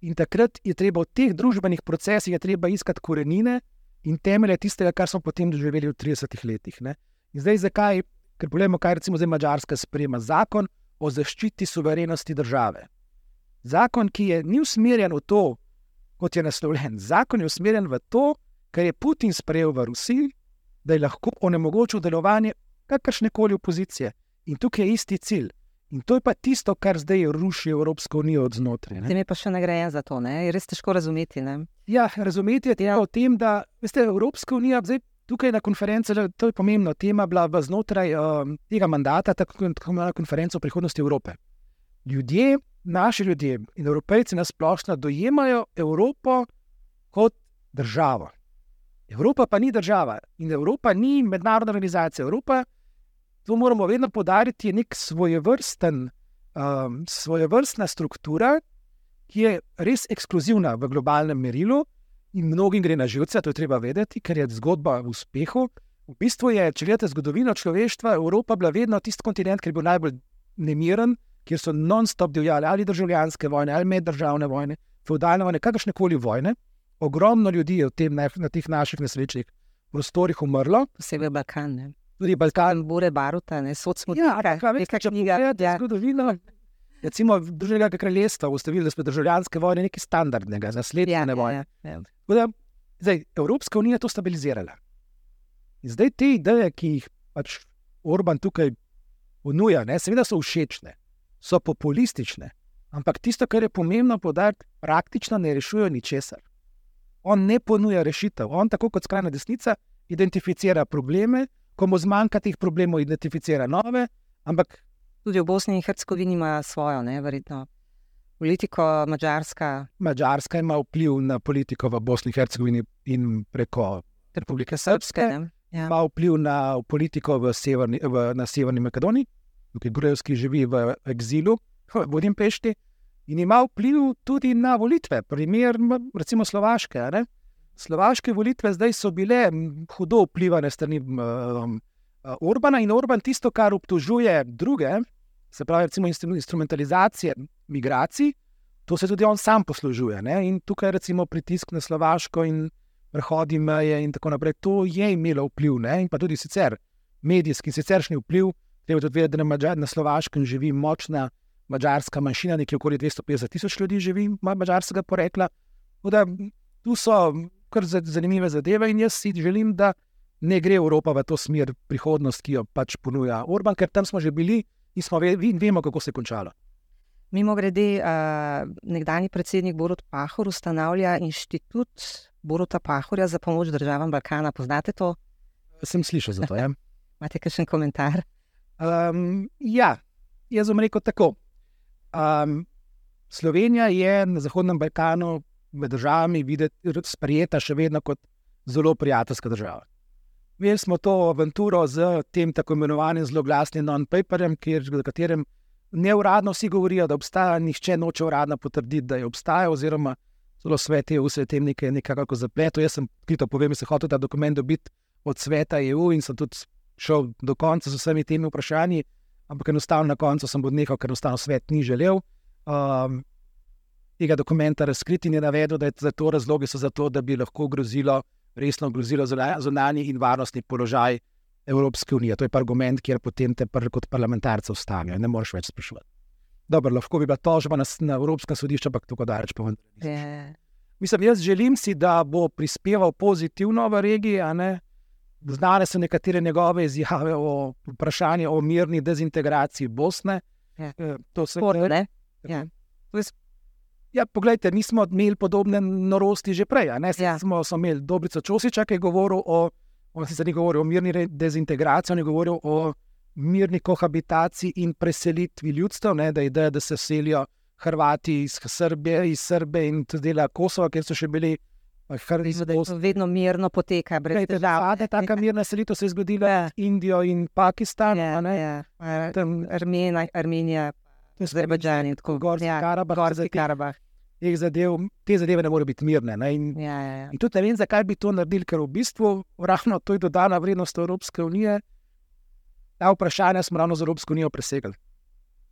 In takrat je treba v teh družbenih procesih iskati korenine in temelje tistega, kar smo potem doživeli v 30 letih. Ne? In zdaj, zakaj? Ker pogledamo, kaj recimo zdaj Mačarska sprejema zakon o zaščiti suverenosti države. Zakon, ki je ni usmerjen v to, kot je naslovljen. Zakon je usmerjen v to, kar je Putin sprejel v Rusiji, da je lahko onemogočil delovanje kakršne koli opozicije. In tukaj je isti cilj. In to je pa tisto, kar zdaj ruši Evropsko unijo od znotraj. Tem je pa še nagrajen za to, ne? je res težko razumeti. Ne? Ja, razumeti je ja. o tem, da veste, Evropska unija zdaj. Tukaj na konferenci, to je pomembno, tema bila znotraj uh, tega mandata, tako imenovana konferenca o prihodnosti Evrope. Ljudje, naši ljudje in evropejci na splošno dojemajo Evropo kot državo. Evropa pa ni država in Evropa ni mednarodna organizacija. Evropa, to moramo vedno podariti, je nek svojevrsten, um, svojevrstna struktura, ki je res ekskluzivna v globalnem merilu in mnogim gre na živce, to je treba vedeti, ker je zgodba v uspehu. V bistvu je, če gledate zgodovino človeštva, Evropa bila vedno tisti kontinent, ki je bil najbolj nemiren, kjer so non-stop divjali ali državljanske vojne, ali meddržavne vojne, feudalne vojne, kakršne koli vojne. Ogromno ljudi je tem, na teh naših nesrečnih prostorih umrlo. Posebej Balkan. Ne? Tudi Balkan. Bore Baruta, ne sodsmo ja, nekaj knjiga. Ja, zgodovina. Recimo, Združenega kraljestva ustavili, da so državljanske vojne nekaj standardnega, naslednje ja, vojne. Ja, ja. Da, zdaj, Evropska unija je to stabilizirala. In zdaj te ideje, ki jih pač Orban tukaj ponuja, seveda so všečne so populistične, ampak tisto, kar je pomembno podariti, praktično ne rešujejo ničesar. On ne ponuja rešitev, on tako kot skrajna desnica identificira probleme, ko mu zmanjka teh problemov, identificira nove. Ampak tudi v Bosni in Hercegovini ima svojo, ne verjetno. Politiko Mačarska. Mačarska ima vpliv na politiko v Bosni in Hercegovini in preko Republike Srpske. Ja. Ima vpliv na politiko v severni, v, na Severni Makedoniji tukaj Grujevski živi v eksilu, v Budimpešti in ima vpliv tudi na volitve, primer recimo Slovaške. Ne? Slovaške volitve zdaj so bile hudo vplivane strani um, Orbana in Orban tisto, kar obtožuje druge, se pravi, recimo instrumentalizacije migracij, to se tudi on sam poslužuje. Ne? In tukaj recimo pritisk na Slovaško in prehodi meje in tako naprej, to je imelo vpliv ne? in pa tudi sicer medijski in siceršnji vpliv. Treba tudi vedeti, da na, Mađar, na Slovaškem živi močna mačarska manjšina, nekje okoli 250 tisoč ljudi živi, mačarskega porekla. Da, tu so kar zanimive zadeve in jaz si želim, da ne gre Evropa v to smer prihodnost, ki jo pač ponuja Orban, ker tam smo že bili in ve, vemo, kako se je končalo. Mimo grede, uh, nekdani predsednik Borod Pahor ustanavlja inštitut Boruta Pahorja za pomoč državam Balkana. Poznate to? Sem slišal za to. Ja. Imate kakšen komentar? Um, ja, jaz bom rekel tako. Um, Slovenija je na Zahodnem Balkanu med državami sprejeta še vedno kot zelo prijateljska država. Imeli smo to avanturo z tem tako imenovanim zelo glasnim non-paperjem, v katerem neuradno vsi govorijo, da obstaja, nihče noče uradno potrditi, da je obstaja, oziroma zelo svet EU se je tem nekaj nekako zapletel. Jaz sem, ki to povem, se hotel ta dokument dobiti od sveta EU in sem tudi šel do konca z vsemi temi vprašanji, ampak enostavno na koncu sem odnehal, ker enostavno svet ni želel um, tega dokumenta razkriti in je navedel, da je za to razloge so za to, da bi lahko grozilo, resno grozilo zunanji in varnostni položaj Evropske unije. To je pa argument, kjer potem te prvi kot parlamentarce ustavijo. Ne moreš več sprašovati. Dobro, lahko bi bila tožba na, na Evropskem sodišču, ampak tako daleč pa vendar. Yeah. Mislim, jaz želim si, da bo prispeval pozitivno v regiji, a ne Znane so nekatere njegove izjave o vprašanju o mirni dezintegraciji Bosne. Ja. Eh, to se lahko ja. ja, poglejte, mi smo imeli podobne norosti že prej. Ja. Smo, smo imeli Dobrico Čosiča, ki je govoril o, on se ni govoril o mirni dezintegraciji, on je govoril o mirni kohabitaciji in preselitvi ljudstev, ne, da je ideja, da se selijo Hrvati iz Srbije, iz Srbije in tudi dela Kosova, ker so še bili vedno mirno poteka, brez težav. Taka mirna selitev se je zgodila ja. z Indijo in Pakistanom. Ja, ja. Tam Armenija, Armenija Azerbajdžan in tako naprej. Ja, Gorski Karabah. Zadev, te zadeve ne morejo biti mirne. In, ja, ja, ja. in tudi ne vem, zakaj bi to naredili, ker v bistvu ravno to je dodana vrednost Evropske unije. ta vprašanja smo ravno z Evropsko unijo presegli.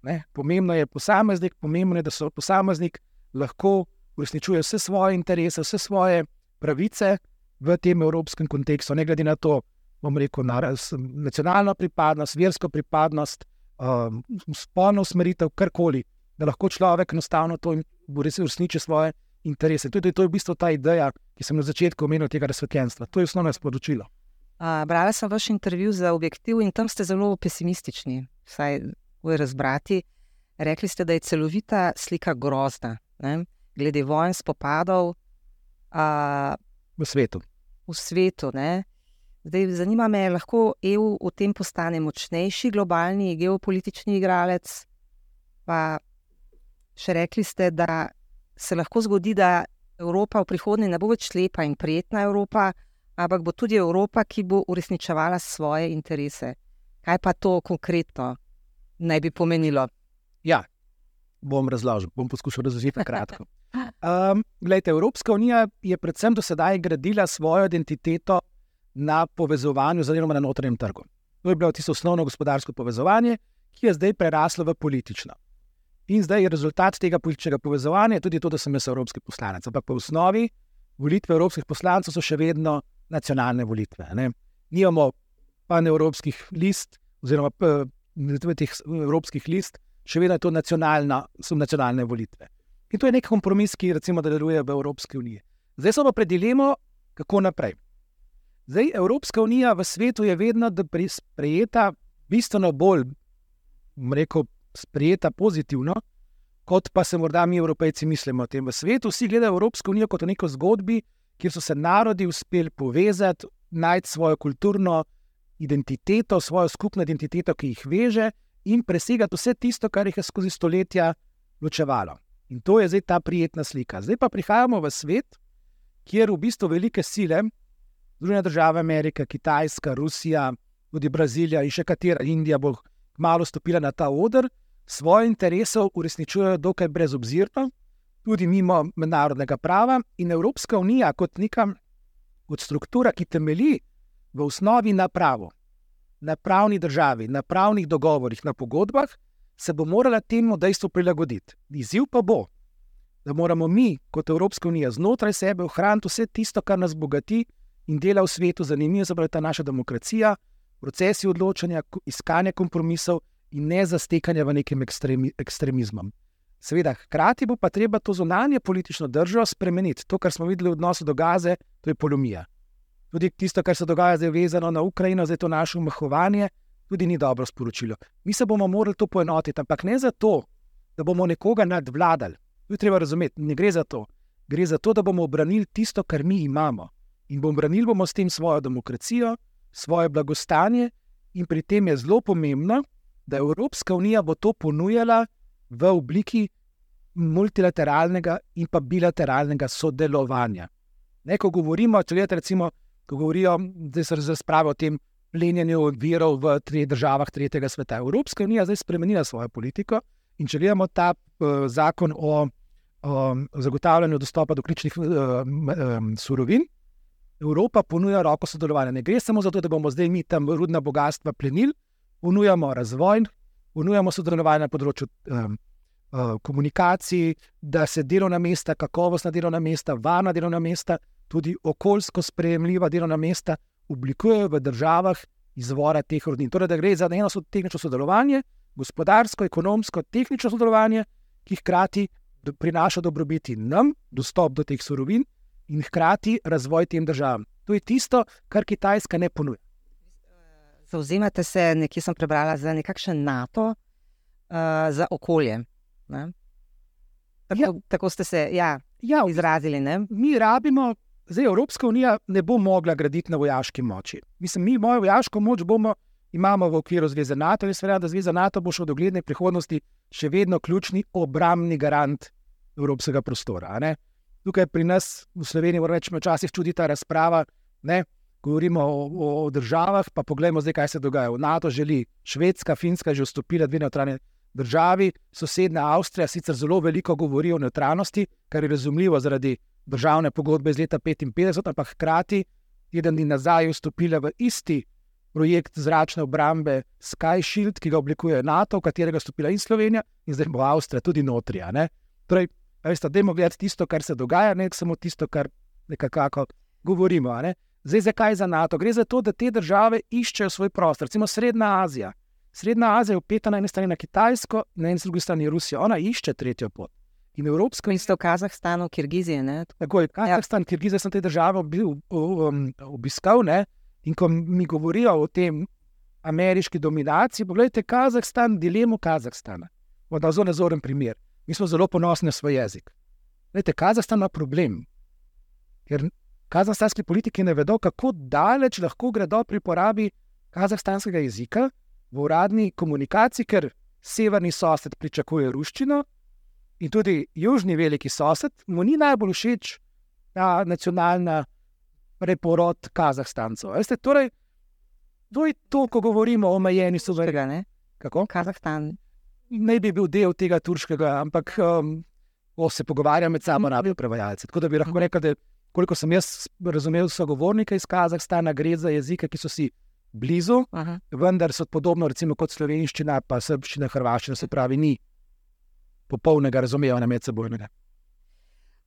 Ne? Pomembno je posameznik, pomembno je, da so posameznik lahko uresničuje vse svoje interese, vse svoje pravice v tem evropskem kontekstu, ne glede na to, bom rekel, na nacionalno pripadnost, versko pripadnost, um, spolno usmeritev, karkoli, da lahko človek enostavno to uresniči svoje interese. Tudi to je v bistvu ta ideja, ki sem na začetku omenil tega razsvetljenstva. To je osnovno sporočilo. Brala sem vaš intervju za objektiv in tam ste zelo pesimistični, vsaj v razbrati. Rekli ste, da je celovita slika grozna, ne? Glede vojn, spopadov a, v svetu. V svetu Zdaj, zanima me, lahko EU v tem postane močnejši globalni geopolitični igralec. Pa še rekli ste, da se lahko zgodi, da Evropa v prihodnje ne bo več lepa in prijetna Evropa, ampak bo tudi Evropa, ki bo uresničevala svoje interese. Kaj pa to konkretno naj bi pomenilo? Ja, bom razložil, bom poskušal razložiti na kratko. Um, glejte, Evropska unija je predvsem do sedaj gradila svojo identiteto na povezovanju z oziroma na notranjem trgu. To je bilo tisto osnovno gospodarsko povezovanje, ki je zdaj preraslo v politično. In zdaj je rezultat tega političnega povezovanja tudi to, da sem jaz evropski poslanec. Ampak po osnovi volitve evropskih poslancev so še vedno nacionalne volitve. Ne? Nimamo pa ne evropskih list, oziroma teh evropskih list, še vedno je to nacionalna, so nacionalne volitve. In to je nek kompromis, ki recimo deluje v Evropski uniji. Zdaj smo pa pred dilemo, kako naprej. Zdaj, Evropska unija v svetu je vedno sprejeta bistveno bolj, rekel, sprejeta pozitivno, kot pa se morda mi, Evropejci, mislimo o tem. V svetu vsi gledajo Evropsko unijo kot neko zgodbi, kjer so se narodi uspeli povezati, najti svojo kulturno identiteto, svojo skupno identiteto, ki jih veže in presegati vse tisto, kar jih je skozi stoletja ločevalo. In to je zdaj ta prijetna slika. Zdaj pa prihajamo v svet, kjer v bistvu velike sile, Združene države Amerike, Kitajska, Rusija, tudi Brazilija in še katera Indija bo malo stopila na ta oder, svoje interese uresničujejo dokaj brezobzirno, tudi mimo mednarodnega prava. In Evropska unija, kot neka kot struktura, ki temelji v osnovi na pravu, na pravni državi, na pravnih dogovorih, na pogodbah, se bo morala temu dejstvu prilagoditi. Izziv pa bo, da moramo mi, kot Evropska unija, znotraj sebe ohraniti vse tisto, kar nas bogati in dela v svetu zanimivo, zapravo ta naša demokracija, procesi odločanja, iskanje kompromisov in ne zastekanje v nekem ekstremi, ekstremizmu. Seveda, hkrati bo pa treba to zunanje politično državo spremeniti. To, kar smo videli v odnosu do Gaze, to je polomija. Tudi tisto, kar se dogaja zdaj vezano na Ukrajino, zdaj to naše umahovanje, tudi ni dobro sporočilo. Mi se bomo morali to poenotiti, ampak ne zato, da bomo nekoga nadvladali. To je treba razumeti. Ne gre za to. Gre za to, da bomo obranili tisto, kar mi imamo. In bomo branili bomo s tem svojo demokracijo, svoje blagostanje, in pri tem je zelo pomembno, da Evropska unija bo to ponujala v obliki multilateralnega in pa bilateralnega sodelovanja. Ne, ko govorimo, če gledate, recimo, ko govorijo, da se razprave o tem plenjenju virov v treh državah tretjega sveta. Evropska unija zdaj spremenila svojo politiko in če gledamo ta uh, zakon o, o zagotavljanju dostopa do ključnih uh, um, surovin, Evropa ponuja roko sodelovanja. Ne gre samo za to, da bomo zdaj mi tam rudna bogatstva plenili, ponujamo razvoj, ponujamo sodelovanje na področju um, komunikacij, da se delovna mesta, kakovostna delovna mesta, varna delovna mesta, tudi okoljsko sprejemljiva delovna mesta oblikujejo v državah izvora teh rodnin. Torej, da gre za eno tehnično sodelovanje, gospodarsko, ekonomsko, tehnično sodelovanje, ki hkrati prinaša dobrobiti nam, dostop do teh surovin in hkrati razvoj tem državam. To je tisto, kar Kitajska ne ponuja. Zauzemate se, nekje sem prebrala, za nekakšen NATO, uh, za okolje. Tako, ja. tako ste se ja, ja, izrazili. Ne? Mi rabimo, zdaj Evropska unija ne bo mogla graditi na vojaški moči. Mislim, mi mojo vojaško moč bomo imamo v okviru Zveze NATO in seveda, da Zveza NATO bo še v dogledni prihodnosti še vedno ključni obrambni garant evropskega prostora. Tukaj pri nas v Sloveniji moramo reči, včasih čudi ta razprava. Ne? Govorimo o, o, o državah, pa poglejmo zdaj, kaj se dogaja. V NATO želi Švedska, Finska že vstopila, dve neutralne državi, sosednja Avstrija sicer zelo veliko govori o neutralnosti, kar je razumljivo zaradi državne pogodbe iz leta 1955, ampak hkrati teden dni nazaj je vstopila v isti projekt zračne obrambe Sky Shield, ki ga oblikuje NATO, v katerega je stopila in Slovenija, in zdaj bo Avstrija tudi notrija. Torej, veste, da je gledati tisto, kar se dogaja, ne samo tisto, kar nekako govorimo. Ne? Zdaj, zakaj za NATO? Gre za to, da te države iščejo svoj prostor, recimo Srednja Azija. Srednja Azija je upeta na eni strani na Kitajsko, na eni strani Rusijo. Ona išče tretjo pot. In Evropska unija. Ste v Kazahstanu, Kirgiziji. Tako je, Kazahstan, ja. Kirgizija sem te države bil, um, obiskal. Ne? In ko mi govorijo o tem ameriški dominaciji, pogledajte Kazahstan, dilemo Kazahstana. Voda zelo nazoren primer. Mi smo zelo ponosni na svoj jezik. Gledajte, Kazahstan ima problem, ker kazahstanski politiki ne vedo, kako daleč lahko gredo pri porabi kazahstanskega jezika v uradni komunikaciji, ker severni sosed pričakuje ruščino in tudi južni veliki sosed mu ni najbolj všeč ta nacionalna preporod Kazahstancev. Veste, torej, to je to, ko govorimo o omejeni suverenosti. Kako? Kazahstan. Ne bi bil del tega turškega, ampak um, se pogovarjam med sabo, rabijo prevajalce. Tako da bi lahko rekel, da koliko sem jaz razumel, so govorniki iz Kazahstana, gre za jezike, ki so si blizu, Aha. vendar so podobno recimo, kot slovenščina, pa srbščina, hrvaščina, se pravi, ni popolnega razumevanja med seboj.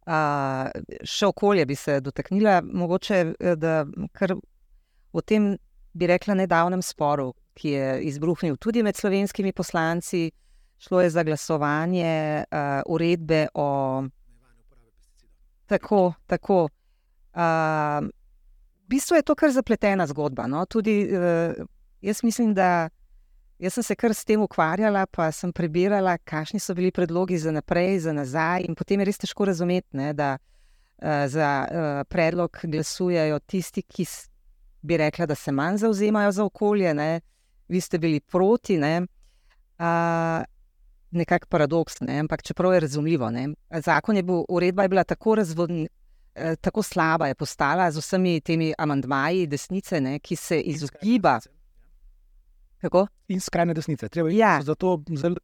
Uh, še okolje bi se dotaknila, mogoče eh, da kar v tem, bi rekla, nedavnem sporu, ki je izbruhnil tudi med slovenskimi poslanci, šlo je za glasovanje uh, uredbe o. Tako, tako. Uh, v bistvu je to kar zapletena zgodba. No? Tudi, uh, jaz mislim, da jaz sem se kar s tem ukvarjala, pa sem prebirala, kakšni so bili predlogi za naprej, za nazaj. In potem je res težko razumeti, ne, da uh, za uh, predlog glasujejo tisti, ki bi rekla, da se manj zauzemajo za okolje. Ne? Vi ste bili proti. Ne? Uh, Nekako paradoks, ne? ampak čeprav je razumljivo. Ne? Zakon je bil, uredba je bila tako razvodnjena, Eh, tako slaba je postala z vsemi temi amantmaji desnice, ne, ki se izogiba. Kako? In skrajne desnice. Treba ja. je zato zelo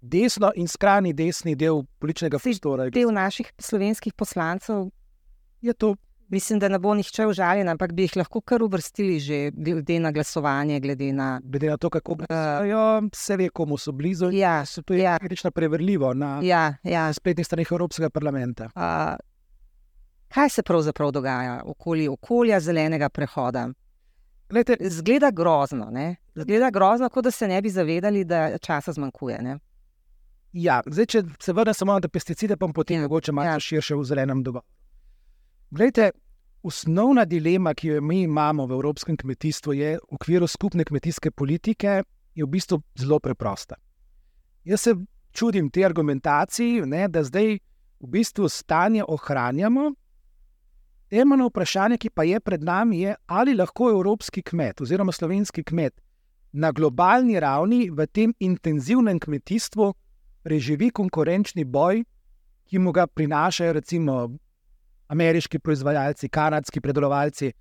desno in skrajni desni del političnega prostora. Del naših slovenskih poslancev je to. Mislim, da ne bo nihče užaljen, ampak bi jih lahko kar uvrstili, že glede na glasovanje. Glede na, glede na to, kako glasujejo, uh, se ve, komu so blizu. Ja, to je ja. preverljivo na ja, ja. spletnih straneh Evropskega parlamenta. Uh, kaj se pravzaprav dogaja okoli okolja zelenega prehoda. Glede, zgleda grozno, ne? zgleda grozno, kot da se ne bi zavedali, da časa zmanjkuje. Ne? Ja, zdaj, če se vrnem samo na pesticide, pa potem ja, mogoče malo ja. širše v zelenem dobu. Glejte, osnovna dilema, ki jo mi imamo v evropskem kmetijstvu, je v okviru skupne kmetijske politike, je v bistvu zelo preprosta. Jaz se čudim te argumentaciji, ne, da zdaj v bistvu stanje ohranjamo, Temeljno vprašanje, ki pa je pred nami, je, ali lahko evropski kmet oziroma slovenski kmet na globalni ravni v tem intenzivnem kmetijstvu preživi konkurenčni boj, ki mu ga prinašajo recimo ameriški proizvajalci, kanadski predelovalci,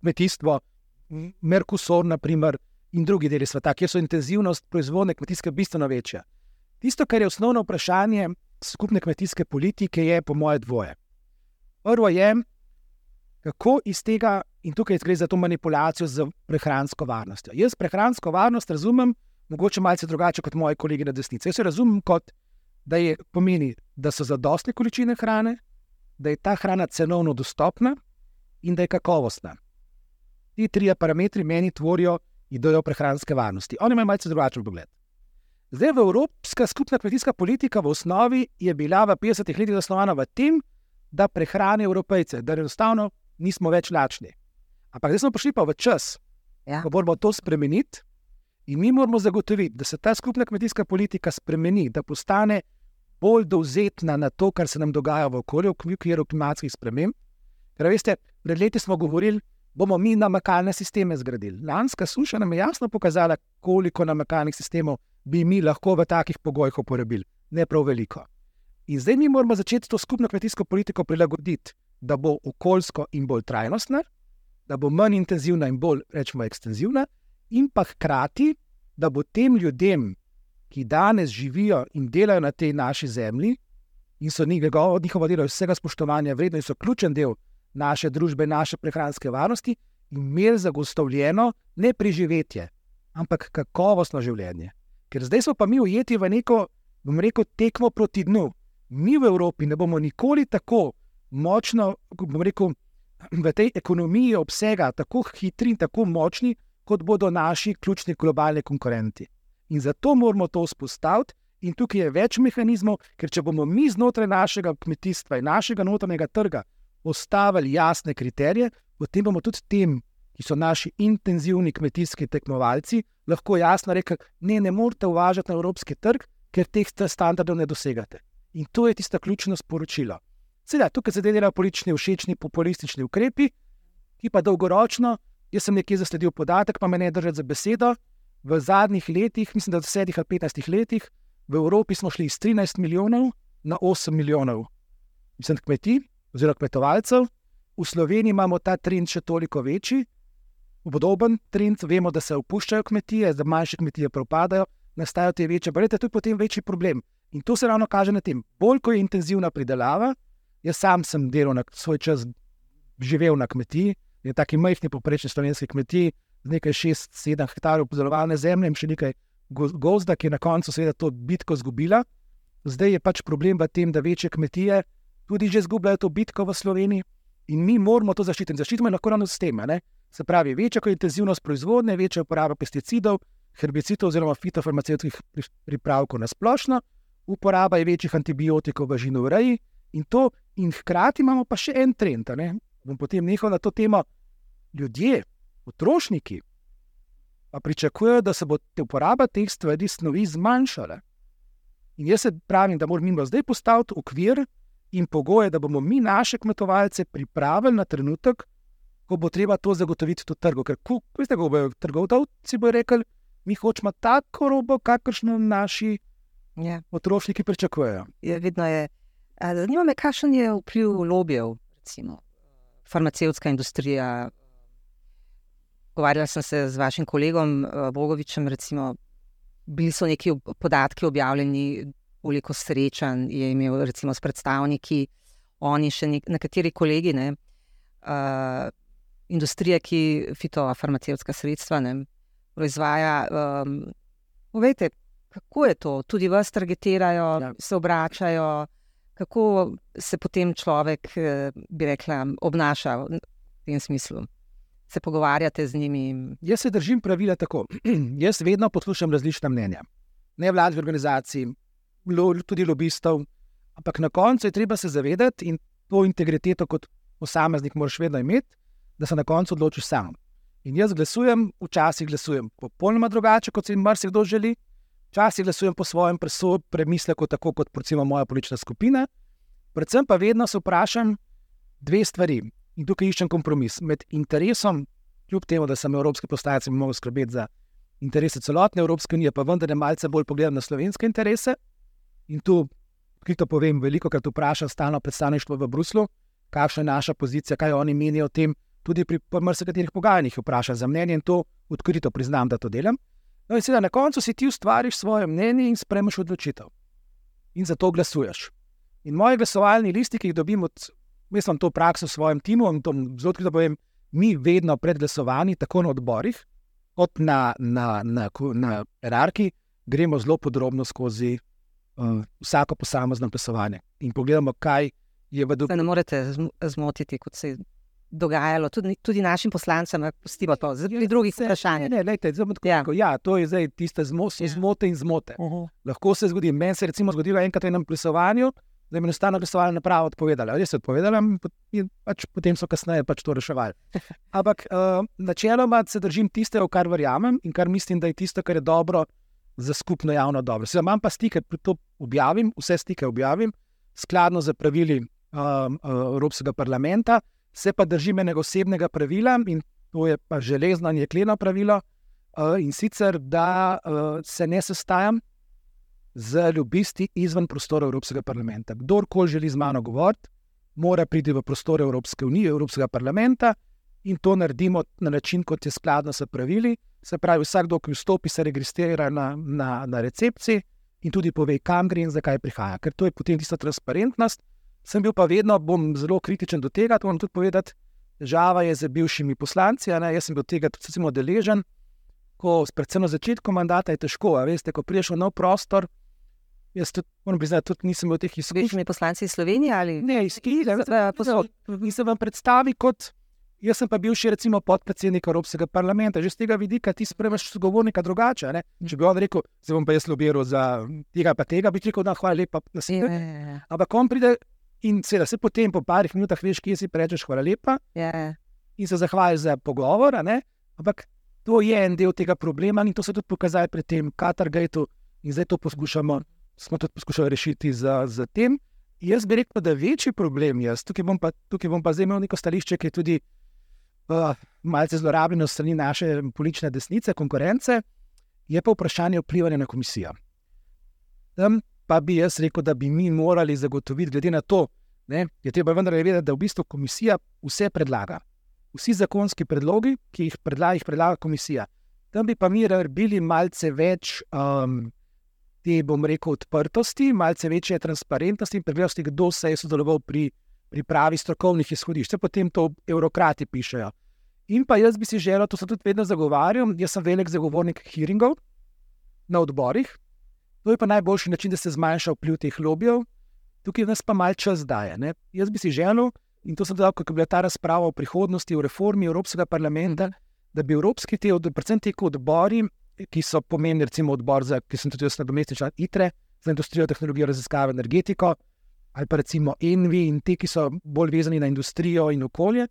kmetijstvo, Merkusor, naprimer, in drugi deli sveta, kjer so intenzivnost proizvodne kmetijske bistveno večja. Tisto, kar je osnovno vprašanje skupne kmetijske politike, je po moje dvoje. Prvo je, kako iz tega, in tukaj gre za to manipulacijo z prehransko varnostjo. Jaz prehransko varnost razumem, mogoče malce drugače kot moji kolegi na desnici. Jaz jo razumem kot, da je pomeni, da so zadostne količine hrane, da je ta hrana cenovno dostopna in da je kakovostna. Ti trije parametri meni tvorijo idejo prehranske varnosti. Oni imajo malce drugačen pogled. Zdaj, Evropska skupna kmetijska politika v osnovi je bila v 50-ih letih zasnovana v tem, da prehrani evropejce, da enostavno nismo več lačni. Ampak zdaj smo prišli pa v čas, ja. ko moramo to spremeniti in mi moramo zagotoviti, da se ta skupna kmetijska politika spremeni, da postane bolj dovzetna na to, kar se nam dogaja v okolju, v okviru klimatskih sprememb. Ker veste, pred leti smo govorili, bomo mi namakalne sisteme zgradili. Lanska suša nam je jasno pokazala, koliko namakalnih sistemov bi mi lahko v takih pogojih uporabili. Ne prav veliko. In zdaj mi moramo začeti to skupno kmetijsko politiko prilagoditi, da bo okoljsko in bolj trajnostna, da bo manj intenzivna in bolj, rečemo, ekstenzivna, in pa hkrati, da bo tem ljudem, ki danes živijo in delajo na tej naši zemlji, in so njihovo, njihovo delo vsega spoštovanja vredno in so ključen del naše družbe, naše prehranske varnosti, imeli zagotovljeno ne preživetje, ampak kakovostno življenje. Ker zdaj smo pa mi ujeti v neko, bom rekel, tekmo proti dnu. Mi v Evropi ne bomo nikoli tako močno, bom rekel, v tej ekonomiji obsega tako hitri in tako močni, kot bodo naši ključni globalni konkurenti. In zato moramo to vzpostaviti, in tukaj je več mehanizmov, ker če bomo mi znotraj našega kmetijstva in našega notranjega trga postavili jasne kriterije, potem bomo tudi tem, ki so naši intenzivni kmetijski tekmovalci, lahko jasno rekli: ne, ne morete uvažati na evropski trg, ker teh standardov ne dosegate. In to je tisto ključno sporočilo. Seveda, tukaj se delajo politični, všečni, populistični ukrepi, ki pa dolgoročno, jaz sem nekje zasledil podatek, pa me ne držite za besedo. V zadnjih letih, mislim, da v 10 ali 15 letih, v Evropi smo šli iz 13 milijonov na 8 milijonov mislim, kmetij oziroma kmetovalcev, v Sloveniji imamo ta trend še toliko večji, podoben trend, vemo, da se opuščajo kmetije, da manjše kmetije propadajo, nastajajo te večje, je to potem večji problem. In to se ravno kaže na tem, bolj ko je intenzivna pridelava. Jaz sam sem delal na svoj čas, živel na kmetiji, na taki majhni, poprečni slovenski kmetiji, z nekaj 6-7 hektarjev obdelovalne zemlje in še nekaj gozda, ki je na koncu seveda to bitko izgubila. Zdaj je pač problem v tem, da večje kmetije tudi že izgubljajo to bitko v Sloveniji in mi moramo to zaščititi. Zaščitimo lahko ravno s tem, se pravi, večja intenzivnost proizvodnje, večja uporaba pesticidov, herbicidov oziroma fitofarmacevtskih pripravkov na splošno, uporaba je večjih antibiotikov v živinoreji in to, in hkrati imamo pa še en trend. Bom potem nehal na to temo. Ljudje, potrošniki, pa pričakujejo, da se bo uporaba teh stvari snovi zmanjšala. In jaz se pravim, da moramo zdaj postaviti okvir in pogoje, da bomo mi naše kmetovalce pripravili na trenutek, ko bo treba to zagotoviti tudi trgu. Ker, veste, ko bodo trgovci bo rekli, mi hočemo tako robo, kakršno naši Ja. potrošniki pričakujejo. Je, vedno je. Zanima me, kakšen je vpliv lobijev, recimo farmacevtska industrija. Pogovarjala sem se z vašim kolegom eh, Bogovičem, recimo, bili so neki podatki objavljeni, koliko srečanj je imel recimo, s predstavniki, oni še nek, nekateri kolegi, ne, uh, industrije, ki fitofarmacevtska sredstva ne, proizvaja. Um, povejte, kako je to? Tudi vas targetirajo, Ja. se obračajo, kako se potem človek, eh, bi rekla, obnaša v tem smislu. Se pogovarjate z njimi. Jaz se držim pravila tako. Jaz vedno poslušam različna mnenja. Nevladnih organizacij, lo, tudi lobistov, ampak na koncu je treba se zavedati in to integriteto kot posameznik moraš vedno imeti, da se na koncu odločiš sam. In jaz glasujem, včasih glasujem popolnoma drugače, kot si marsikdo želi, včasih glasujem po svojem presoju, premisleku, tako kot recimo moja politična skupina. Predvsem pa vedno se vprašam dve stvari. In tukaj iščem kompromis med interesom, kljub temu, da sem evropski poslanec in bi mogel skrbeti za interese celotne Evropske unije, pa vendar malce bolj pogledam na slovenske interese. In tu, odkrito povem, veliko krat vprašam stalno predstavništvo v Bruslu, kakšna je naša pozicija, kaj oni menijo o tem, tudi pri marsikaterih pogajanjih vprašam za mnenje in to odkrito priznam, da to delam. No, in seveda na koncu si ti ustvariš svoje mnenje in spremeš odločitev. In zato glasuješ. In moji glasovalni listi, ki jih dobim od, jaz sem to prakso v svojem timu in to zelo odkrito povem, mi vedno pred glasovanji, tako na odborih, kot na, na, na, ku- na hierarhiji, gremo zelo podrobno skozi uh, vsako posamezno glasovanje in pogledamo, kaj je v Se ne morete zm- zmotiti, kot se dogajalo tudi, tudi našim poslancem, ampak pustimo to, zdaj pri drugih Ne, vprašanjih. ne, lejte, zelo tako, Ja. ja. ja, to je zdaj tiste zmo, so Ja. zmote in zmote. Uh-huh. Lahko se zgodi. Meni se je recimo zgodilo enkrat v enem glasovanju, da je enostavno glasovalna naprava odpovedala. Res je odpovedala, in pač potem so kasneje pač to reševali. Ampak uh, načeloma se držim tistega, v kar verjamem in kar mislim, da je tisto, kar je dobro za skupno javno dobro. Seveda imam pa stike, to objavim, vse stike objavim, skladno z pravili um, uh, Evropskega parlamenta, se pa držim enega osebnega pravila in to je pa železno in jekleno pravilo. In sicer, da se ne sestajam z lobisti izven prostora Evropskega parlamenta. Kdorkoli želi z mano govoriti, mora priti v prostore Evropske unije, Evropskega parlamenta in to naredimo na način, kot je skladno s pravili. Se pravi, vsakdo, ki vstopi, se registrira na, na, na recepciji in tudi pove, kam gre in zakaj prihaja. Ker to je potem tista transparentnost. Sem bil pa vedno, bom zelo kritičen do tega, to moram tudi povedati. Težava je z bivšimi poslanci, a ne, jaz sem bil tega tudi deležen, ko predvsem na začetku mandata je težko, veste, ko priješ v nov prostor. Jaz tudi, moram priznati, tudi nisem imel teh S izkušenj. bivšimi poslanci iz Slovenije ali Ne, iz Kile, Eh, posod. in se vam predstavi kot. Jaz sem pa bil še recimo podpredsednik Evropskega parlamenta, že z tega vidika ti spremeš sogovornika drugače. ne. Če bi on rekel, se bom pa jaz lobiral za tega pa tega, bi rekel, da hvala lepa, Ja, naslednji. ja, Ampak on pride in seveda se potem po parih minutah veš, kje si rečeš hvala lepa ja, ja. in se zahvališ za pogovor. Ampak to je en del tega problema in to se tudi pokazali pri tem Katargatu in zdaj to poskušamo, smo tudi poskušali rešiti z, z tem. Jaz bi rekel, da je večji problem, jaz tukaj bom pa, tukaj bom pa zdaj imel neko stališče, ki je tudi uh, malce zlorabljeno strani naše politične desnice, konkurence, je pa vprašanje vplivanja na komisijo. Tam pa bi jaz rekel, da bi mi morali zagotoviti, glede na to, ne, je treba vendar vedeti, da v bistvu komisija vse predlaga. Vsi zakonski predlogi, ki jih predlaga, jih predlaga komisija. Tam bi pa mi rabili malce več um, te, bom rekel, odprtosti, malce večje transparentnosti in preglednosti, kdo se je sodeloval pri pripravi strokovnih izhodišč. Se potem to evrokrati pišejo. In pa jaz bi si želel, to sem tudi vedno zagovarjal, jaz sem velik zagovornik hearingov na odborih. To je pa najboljši način, da se zmanjša vpliv teh lobijev, tukaj nas pa malce čas daje. Ne? Jaz bi si želel, in to sem dodal, ko je bila ta razprava o prihodnosti, o reformi Evropskega parlamenta, da bi evropski te, predvsem ti odbori, ki so pomenili, recimo odbor, za, ki sem tudi jaz nadomestni član ITRE, za industrijo, tehnologijo, raziskave, energetiko, ali pa recimo Envi in ti, ki so bolj vezani na industrijo in okolje,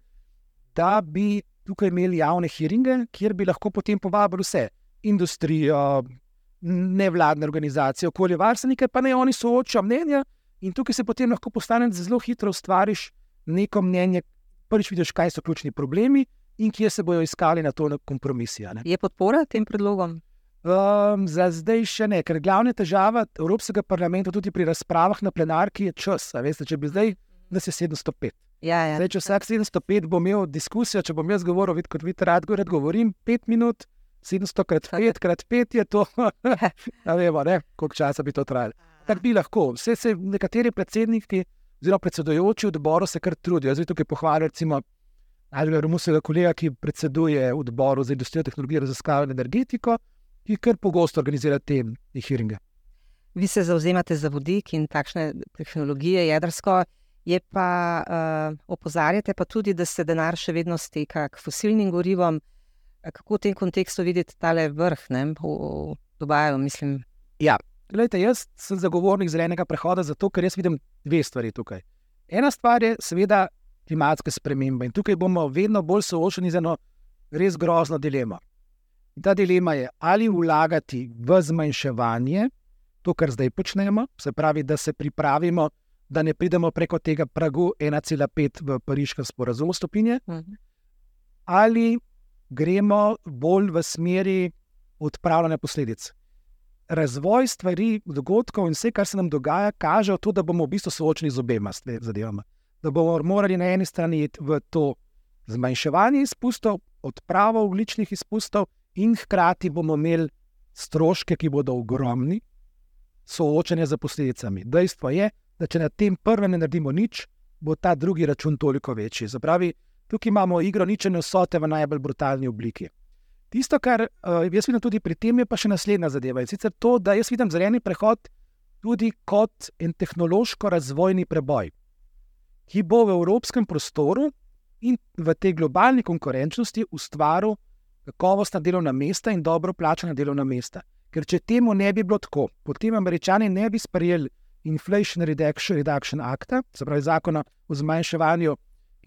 da bi tukaj imeli javne hearinge, kjer bi lahko potem povabili vse, industrijo, nevladne organizacije, okoljevarstvenike, pa ne oni soočajo mnenja, in tukaj se potem lahko postane, da zelo hitro ustvariš neko mnenje. Prvič vidiš, kaj so ključni problemi in kje se bodo iskali na to kompromisi. a ne. Je podpora tem predlogom? Um, za zdaj še ne, ker glavna težava Evropskega parlamenta tudi pri razpravah na plenarki je čas. Veste, če bi zdaj, nas je 705. Ja, ja. Zdaj, če vsak 705 bo imel diskusijo, če bom jaz govoril, kot vidite, rad, rad govorim 5 minut, 700 krat 5 krat 5 je to, ne vemo, ne, koliko časa bi to trajalo. Tako bi lahko. Vse se nekateri predsedniki, oziroma predsedujoči odboru, se kar trudijo. Bi tukaj pohvalil, recimo, našega romunskega kolega, ki predseduje odboru za industrijo, tehnologijo, raziskave in energetiko, ki kar pogosto organizira te hearinge. Vi se zauzemate za vodik in takšne tehnologije, jedrsko, je pa uh, opozarjate pa tudi, da se denar še vedno steka k fosilnim gorivom. Eh, Kako v tem kontekstu vidite tale vrh ne, v, v Dubaju? Mislim, Glejte, jaz sem zagovornik zelenega prehoda, zato ker jaz vidim dve stvari tukaj. Ena stvar je, seveda, klimatske spremembe in tukaj bomo vedno bolj soočeni z eno res grozno dilemo. In ta dilema je, ali vlagati v zmanjševanje, to, kar zdaj počnemo, se pravi, da se pripravimo, da ne pridemo preko tega pragu 1,5 v pariškem sporazumu stopinje, ali gremo bolj v smeri odpravljanja posledic. Razvoj stvari, dogodkov in vse, kar se nam dogaja, kaže to, da bomo v bistvu soočeni z obema zadevama. Da bomo morali na eni strani iti v to zmanjševanje izpustov, odpravo ogličnih izpustov, in hkrati bomo imeli stroške, ki bodo ogromni, soočanje z posledicami. Dejstvo je, da če na tem prvem ne naredimo nič, bo ta drugi račun toliko večji. Zapravi, tukaj imamo igro ničene vsote v najbolj brutalni obliki. Tisto, kar uh, jaz vidim tudi pri tem, je pa še naslednja zadeva. In sicer to, da jaz vidim zeleni prehod tudi kot en tehnološko-razvojni preboj, ki bo v evropskem prostoru in v tej globalni konkurenčnosti ustvaril kakovostna delovna mesta in dobro plačana delovna mesta. Ker če temu ne bi bilo tako, potem američani ne bi sprejeli Inflation Reduction, Reduction Acta, se pravi zakona o zmanjševanju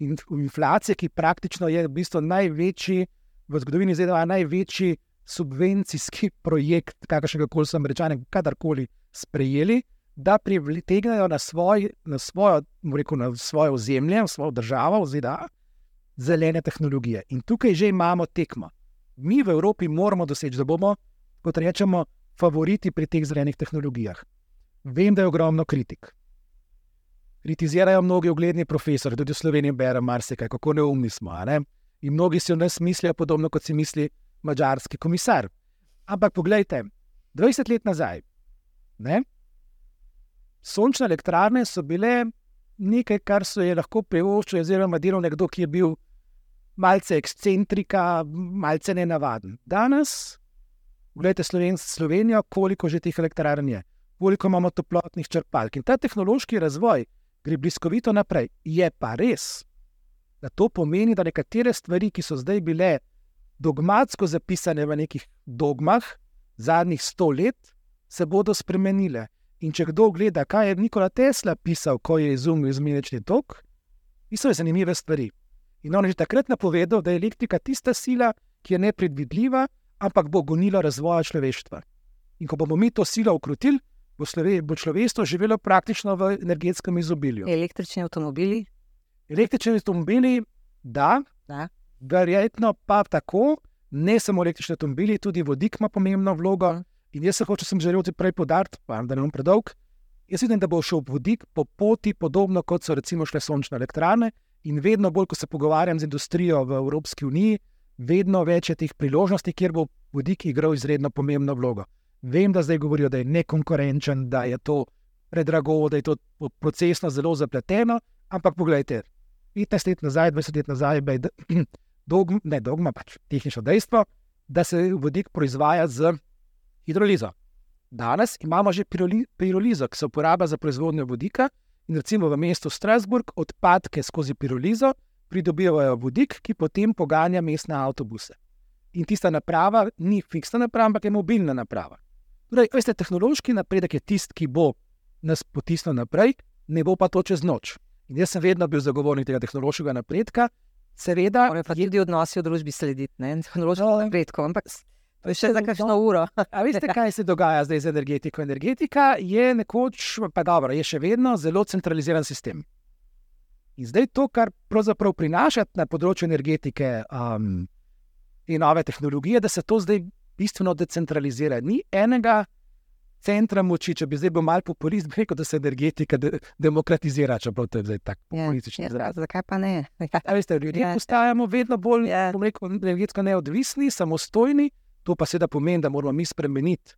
in, inflacije, ki praktično je v bistvu največji v zgodovini ZDA največji subvencijski projekt, kakršnega koli so američani kadarkoli sprejeli, da pritegnejo na, svoj, na, svojo, rekel, na svoje ozemlje, v svojo državo, v ZDA, zelene tehnologije. In tukaj že imamo tekmo. Mi v Evropi moramo doseči, da bomo, kot rečemo, favoriti pri teh zelenih tehnologijah. Vem, da je ogromno kritik. Kritizirajo mnogi ugledni profesori, tudi v Sloveniji beremo marsikaj, kako neumni smo. Ne? In mnogi si o nas mislijo podobno, kot si misli mačarski komisar. Ampak poglejte, 20 let nazaj, ne? sončne elektrarne so bile nekaj, kar so je lahko privoščil, oziroma delal nekdo, ki je bil malce ekscentrika, malce nenavaden. Danes, gledajte Sloven, Slovenijo, koliko že teh elektrarn je, koliko imamo toplotnih črpalk. In ta tehnološki razvoj gre bliskovito naprej. Je pa res, da to pomeni, da nekatere stvari, ki so zdaj bile dogmatsko zapisane v nekih dogmah zadnjih sto let, se bodo spremenile. In če kdo gleda, kaj je Nikola Tesla pisal, ko je izumil izmenični tok, so zanimive stvari. In on je že takrat napovedal, da je elektrika tista sila, ki je nepredvidljiva, ampak bo gonila razvoja človeštva. In ko bomo mi to silo ukrotili, bo, bo človeštvo živelo praktično v energetskem izobilju. Električni avtomobili? Električni avtomobili, da, da. verjetno pa tako, ne samo električni avtomobili, tudi vodik ima pomembno vlogo. In jaz se hočem, sem želel ti prej podariti, pa da ne bom predolg. Jaz vidim, da bo šel vodik po poti, podobno kot so recimo šle sončne elektrarne. In vedno bolj, ko se pogovarjam z industrijo v Evropski uniji, vedno več je teh priložnosti, kjer bo vodik igral izredno pomembno vlogo. Vem, da zdaj govorijo, da je nekonkurenčen, da je to predrago, da je to procesno zelo zapleteno, ampak pogledajte, 15 let nazaj, 20 let nazaj, je dogma, ne dogma, pač tehnično dejstvo, da se vodik proizvaja z hidrolizo. Danes imamo že pirolizo, ki se uporablja za proizvodnjo vodika, in recimo v mestu Strasburg odpadke skozi pirolizo pridobivajo vodik, ki potem poganja mestne avtobuse. In tista naprava ni fiksna naprava, ampak je mobilna naprava. Torej, veste, tehnološki napredek je tisti, ki bo nas potisnil naprej, ne bo pa to čez noč. In jaz sem vedno bil zagovornik tega tehnološkega napredka. Seveda, pa tudi odnosi v družbi slediti, ne tehnološko napredko, ampak To je še za kakšno uro. A veste, kaj se dogaja zdaj z energetiko? Energetika je nekoč, pa dobro, je še vedno zelo centraliziran sistem. In zdaj to, kar pravzaprav prinaša na področju energetike um, in nove tehnologije, da se to zdaj bistveno decentralizira. Ni enega centra moči, če bi zdaj bil mal populist, bi rekel, da se energetika de demokratizira, čeprav to je zdaj tako ja, politično. Ja, zakaj pa ne? A veste, ljudje ja. postajamo vedno bolj, ja. rekel, energetsko neodvisni, samostojni. To pa seveda pomeni, da moramo mi spremeniti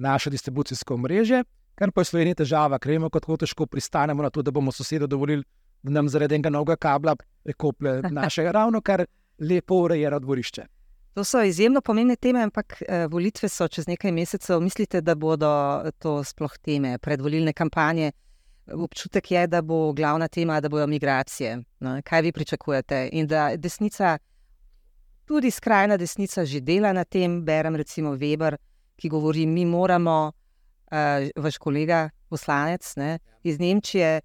naše distribucijsko mreže, kar pa je Slovenija težava, ker vemo, kako težko pristanemo na to, da bomo sosedu dovolili, da nam zaradi enega novega kabla prekoplje naše ravno kar lepo urejeno dvorišče. To so izjemno pomembne teme, ampak eh, volitve so čez nekaj mesecev. Mislite, da bodo to sploh teme predvolilne kampanje? Občutek je, da bo glavna tema, da bodo migracije. No, kaj vi pričakujete? In da desnica tudi skrajna desnica že dela na tem. Berem recimo Weber, ki govori, mi moramo, uh, vaš kolega, poslanec ne, iz Nemčije,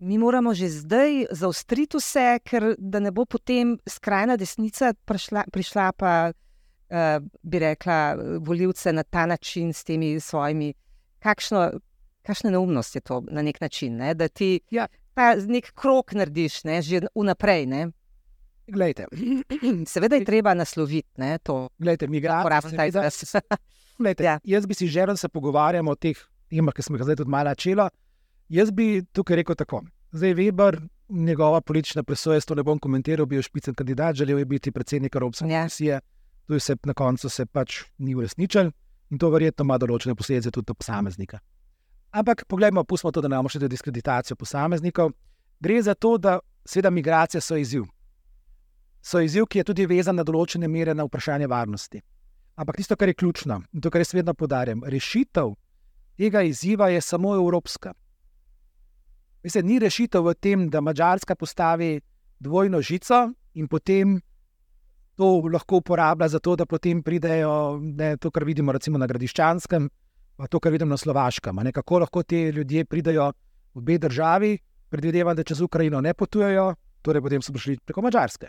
mi moramo že zdaj zaostriti vse, ker da ne bo potem skrajna desnica prišla, prišla pa uh, bi rekla, voljivce na ta način s temi svojimi. Kakšno, kakšna neumnost je to na nek način, ne? da ti ja. ta nek krok narediš, ne? že vnaprej. Ne? Glejte. Seveda je treba nasloviti ne, to. Glejte, mi ga Glejte, ja. Jaz bi si želel, da se pogovarjamo o teh temah, ki smo jih zdaj tudi malo načela. Jaz bi tukaj rekel tako. Zdaj, Weber, njegova politična presoja, to ne bom komentiral, bil je špicen kandidat, želel je biti predsednik Evropske ja. komisije. To je se na koncu se pač ni uresničil in to verjetno ima določene posledice tudi do posameznika. Ampak poglejmo, pustimo to, da ne imamo še diskreditacijo posameznikov. Gre za to, da seveda migracije so izziv so izziv, ki je tudi vezan na določene mere na vprašanje varnosti. Ampak tisto, kar je ključno in to, kar jaz vedno podarjam, rešitev tega izziva je samo evropska. Mislim, ni rešitev v tem, da Mačarska postavi dvojno žico in potem to lahko uporablja za to, da potem pridejo ne, to, kar vidimo recimo na Gradiščanskem, pa to, kar vidimo na Slovaškem. Ne, kako lahko ti ljudje pridejo v obe državi, predvidevam, da čez Ukrajino ne potujejo, torej potem so prišli preko Mačarske.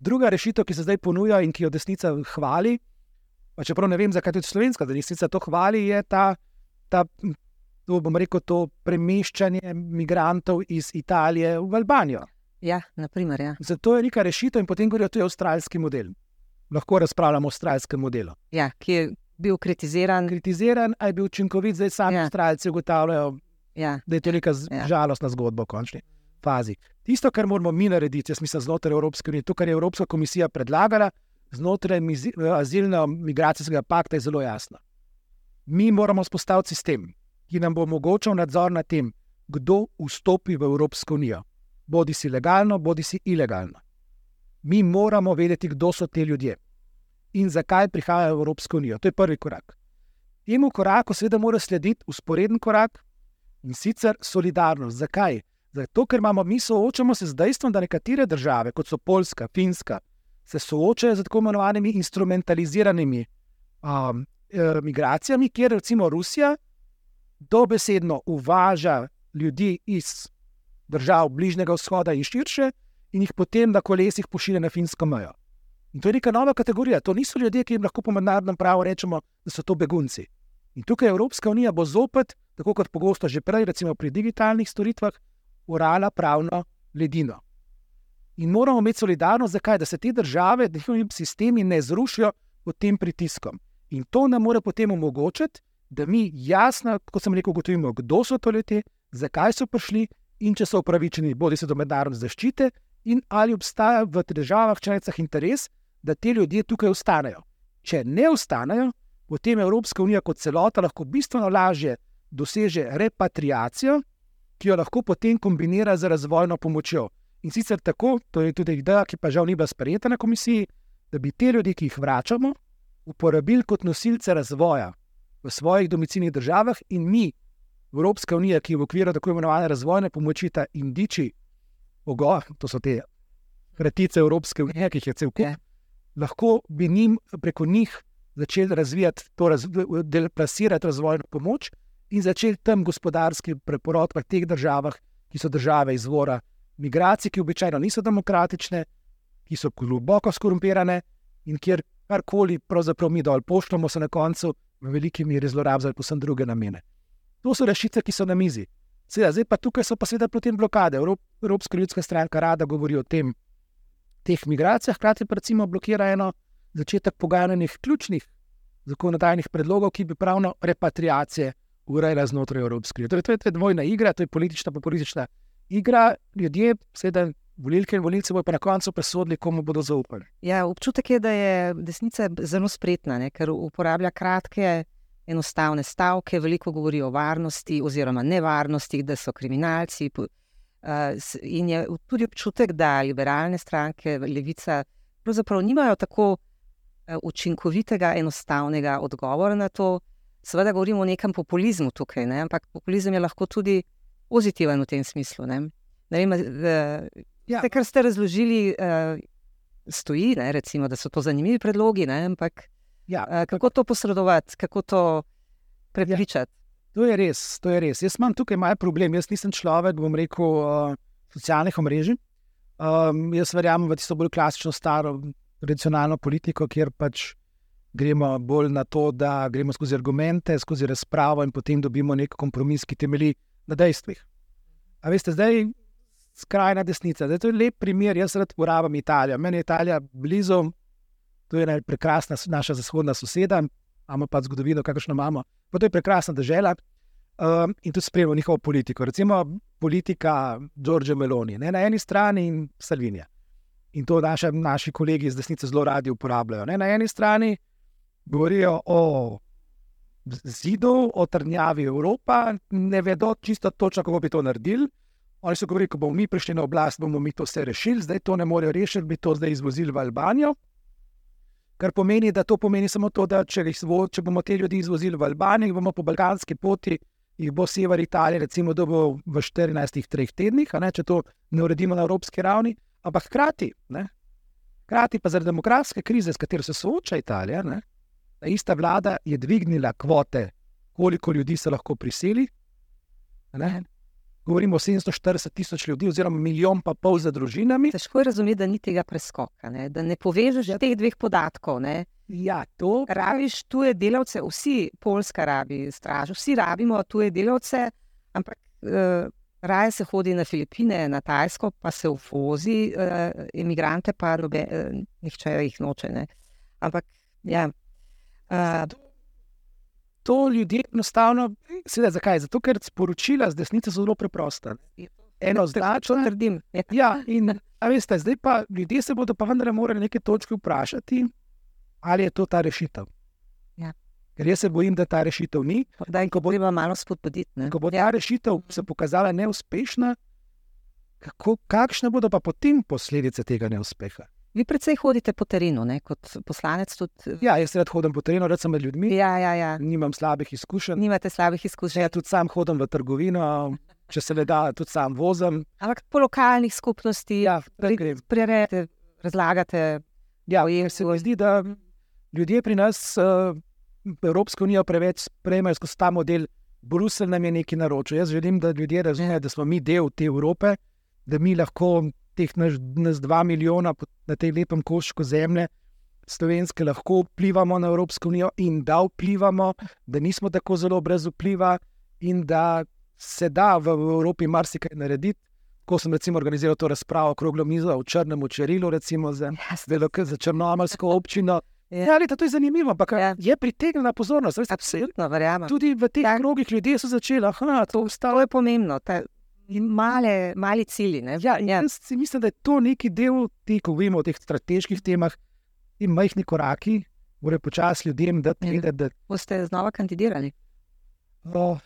Druga rešitev, ki se zdaj ponuja in ki jo desnica hvali, pa čeprav ne vem, zakaj tudi slovenska desnica to hvali, je ta, ta to, bom rekel, to premeščanje imigrantov iz Italije v Albanijo. Ja, naprimer, ja. Zato je neka rešitev in potem govorijo, da je to avstralski model. Lahko razpravljamo o avstralskem modelu. Ja, ki je bil kritiziran. Kritiziran, a je bil učinkovit, zdaj sami ja. avstralci ugotavljajo, ja. da je to neka ja. žalostna zgodba v končni fazi. Tisto, kar moramo mi narediti, jaz mislim, znotraj Evropske unije, to, kar je Evropska komisija predlagala, znotraj azilno-migracijskega pakta, je zelo jasno. Mi moramo spostaviti sistem, ki nam bo omogočal nadzor nad tem, kdo vstopi v Evropsko unijo, bodi si legalno, bodi si ilegalno. Mi moramo vedeti, kdo so ti ljudje in zakaj prihajajo v Evropsko unijo. To je prvi korak. Temu koraku, seveda, mora slediti usporeden korak in sicer solidarnost. Zakaj? Zato, ker imamo mi soočamo se z dejstvom, da nekatere države, kot so Poljska, Finska, se soočajo z tako imenovanimi instrumentaliziranimi um, eh, migracijami, kjer recimo Rusija dobesedno uvaža ljudi iz držav Bližnjega vzhoda in širše, in jih potem na kolesih pošilja na finsko mejo. In to je neka nova kategorija. To niso ljudje, ki jim lahko po mednarodnem pravu rečemo, da so to begunci. In tukaj Evropska unija bo zopet, tako kot pogosto že prej, recimo pri digitalnih storitvah, urala pravno ledino. In moramo imeti solidarnost, zakaj? da se te države, da njihovi sistemi ne zrušijo pod tem pritiskom. In to nam mora potem omogočiti, da mi jasno, kot sem rekel, ugotovimo, kdo so to ljudje, zakaj so prišli in če so upravičeni, bodi se do mednarodne zaščite, in ali obstaja v državah članicah interes, da ti ljudje tukaj ostanejo. Če ne ostanejo, potem Evropska unija kot celota lahko bistveno lažje doseže repatriacijo, ki jo lahko potem kombinira z razvojno pomočjo. In sicer tako, to je tudi ideja, ki pa žal ni bila sprejeta na komisiji, da bi te ljudi, ki jih vračamo, uporabili kot nosilce razvoja v svojih domicilnih državah, in mi, Evropska unija, ki v okviru tako imenovane razvojne pomoči, ta indiči, ogo, to so te kratice Evropske unije, ki jih je cel kup, yeah. lahko bi njim preko njih začeli razvijati, to raz, plasirati razvojno pomoč in začeli tam gospodarski preporod v teh državah, ki so države izvora migracij, ki običajno niso demokratične, ki so globoko skorumpirane in kjer karkoli pravzaprav mi dol pošljemo, se na koncu v veliki meri zlorabljajo za posebno druge namene. To so rešitve, ki so na mizi. Seveda, zdaj pa tukaj so pa seveda potem blokade. Evropska ljudska stranka rada govori o tem, teh migracijah, hkrati pa recimo blokira eno začetek pogajanj ključnih zakonodajnih predlogov, ki bi pravno repatriacije urejala znotraj Evropske unije. Torej, to je dvojna igra, to je politična pa politična igra. Ljudje, seveda, volilke in volilci bodo pa na koncu presodili, komu bodo zaupali. Ja, občutek je, da je desnica zelo spretna, ne? ker uporablja kratke, enostavne stavke, veliko govori o varnosti oziroma nevarnosti, da so kriminalci. In je tudi občutek, da liberalne stranke, levica, pravzaprav nimajo tako učinkovitega, enostavnega odgovora na to. Seveda govorimo o nekem populizmu tukaj, ne? ampak populizem je lahko tudi pozitiven v tem smislu. Ne? Ne vem, ja. Te, kar ste razložili, stoji, ne? recimo, da so to zanimivi predlogi, ne? ampak ja, kako to posredovati, kako to prepričati. Ja. To je res, to je res. Jaz imam tukaj maj problem. Jaz nisem človek, bom rekel, uh, socialnih omrežij. Um, jaz verjamem v tisto bolj klasično, staro, tradicionalno politiko, kjer pač gremo bolj na to, da gremo skozi argumente, skozi razpravo in potem dobimo nek kompromis, ki temelji na dejstvih. A veste, zdaj skrajna desnica, zdaj to je lep primer. Jaz rad uporabljam Italijo. Meni je Italija blizu, to je prekrasna naša zahodna soseda, imamo pa zgodovino, kakršno imamo. Pa to je prekrasna država um, in tudi spremljamo njihovo politiko. Recimo politika Đorđa Meloni, ne, na eni strani in Salvinija. In to naše, naši kolegi iz desnice zelo radi uporabljajo. Ne, na eni strani govorijo o zidu, o trnjavi Evropa, ne vedo čisto točno, kako bi to naredili. Oni so govorili, ko bomo mi prišli na oblast, bomo mi to vse rešili, zdaj to ne morejo rešiti, bi to zdaj izvozili v Albanijo. Kar pomeni, da to pomeni samo to, da če, izvo, če bomo te ljudi izvozili v Albanijo, bomo po balkanski poti, jih bo sever Italije, recimo, da bo v 14-3 tednih, ne, če to ne uredimo na evropski ravni. Ampak hkrati, ne, hkrati pa zaradi demografske krize, s katero se sooča Italija, ne, ta ista vlada je dvignila kvote, koliko ljudi se lahko priseli. Ne, Govorimo o 740 tisoč ljudi, oziroma milijon pa pol za družinami. Težko je razumeti, da ni tega preskoka, ne? da ne povežeš ja. teh dveh podatkov. Ne? Ja, to. Rabiš tuje delavce, vsi Poljska rabi straž, vsi rabimo tuje delavce, ampak uh, raje se hodi na Filipine, na Tajsko, pa se uvozi imigrante, pa robe, uh, nihče jih noče. Ne? Ampak ja. Uh, to ljudje enostavno, seveda, zakaj? Zato, ker sporočila z desnice so zelo preprosta. Eno značo naredim. Ja, in veste, zdaj pa ljudje se bodo pa vendar morali neke točke vprašati, ali je to ta rešitev. Ja. Ker jaz se bojim, da ta rešitev ni. Da, ko bo ima malo spodbuditi. Ko bo ta rešitev se pokazala neuspešna, kako, kakšne bodo pa potem posledice tega neuspeha? Vi predvsej hodite po terenu, ne? kot poslanec. Tudi... Ja, jaz rad hodim po terenu, rad sem med ljudmi. Ja, ja, ja. Nimam slabih izkušenj. Nimate slabih izkušenj. Ja, tudi sam hodim v trgovino, če se le da, tudi sam vozim. Ampak po lokalnih skupnostih, Ja, prirejate, razlagate. Ja, se mi zdi, da ljudje pri nas uh, Evropsko unijo preveč sprejmejo skozi ta model. Bruselj nam je nekaj naročil. Jaz želim, da ljudje razumejo, da smo mi del te Evrope, da mi lahko teh naš, nas dva milijona na tej lepem koščku zemlje slovenske lahko vplivamo na Evropsko unijo in da vplivamo, da nismo tako zelo brez vpliva in da se da v Evropi marsikaj narediti. Ko sem recimo organiziral to razpravo okroglo mizo v Črnem Čerilu, recimo za, velike, za Črnomalsko občino. Ja. Ja, leta, to je zanimivo, ampak Ja. ja. je pritegnila pozornost. Veste, Absolutno, verjamem. Tudi v teh Ja. krogih ljudje so začeli, da je to To je pomembno, ta male, mali cilji. Ne? Ja, in jaz si mislim, da je to neki del te, ko govorimo o teh strateških temah, in majhni koraki, morajo počasi ljudem dati Ja. vedeti, da Boste znova kandidirali. oh,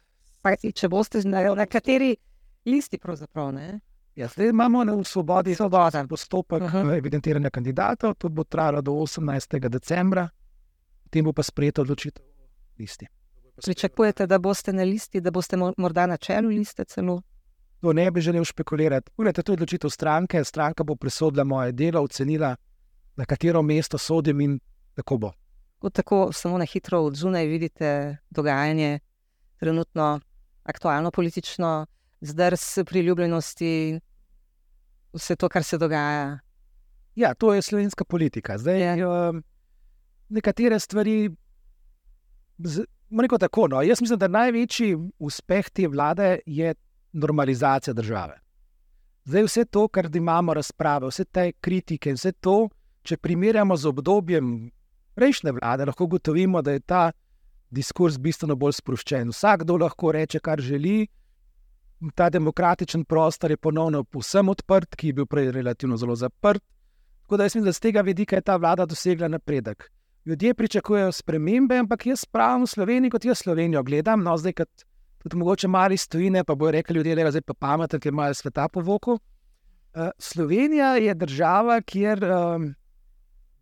Pa, če boste na, na kateri listi, pravzaprav. Ne? ja, zdaj imamo na svobodi Svoboda. postopek uh Aha. -huh. evidentiranja kandidatov, to bo trajalo do 18. decembra, potem bo pa sprejeta odločitev o listi. Pričakujete, da boste na listi, da boste mo- morda na čelu liste celo? To ne bi želel špekulirati. Poglejte, to je odločitev stranke. Stranka bo presodila moje delo, ocenila, na katero mesto sodim in tako bo. Kot tako, samo na hitro od zunaj vidite dogajanje, trenutno aktualno politično, zdrs priljubljenosti, vse to, kar se dogaja. Ja, to je slovenska politika. Zdaj, ja. nekatere stvari, z- rekel tako. No, jaz mislim, da največji uspeh te vlade je normalizacija države. Zdaj, vse to, kar imamo razprave, vse te kritike, vse to, če primerjamo z obdobjem prejšnje vlade, lahko ugotovimo, da je ta diskurs bistveno bolj sproščen. Vsakdo lahko reče, kar želi. Ta demokratičen prostor je ponovno povsem odprt, ki je bil prej relativno zelo zaprt. Tako da jaz mislim, da z tega vidika je ta vlada dosegla napredek. Ljudje pričakujejo spremembe, ampak jaz pravim v Sloveniji, kot jaz Slovenijo gledam, no zdaj, kot tudi mogoče mali stojine, pa bojo rekli ljudje, da je zdaj pa pameten, ker imajo sveta po voku. Uh, Slovenija je država, kjer um,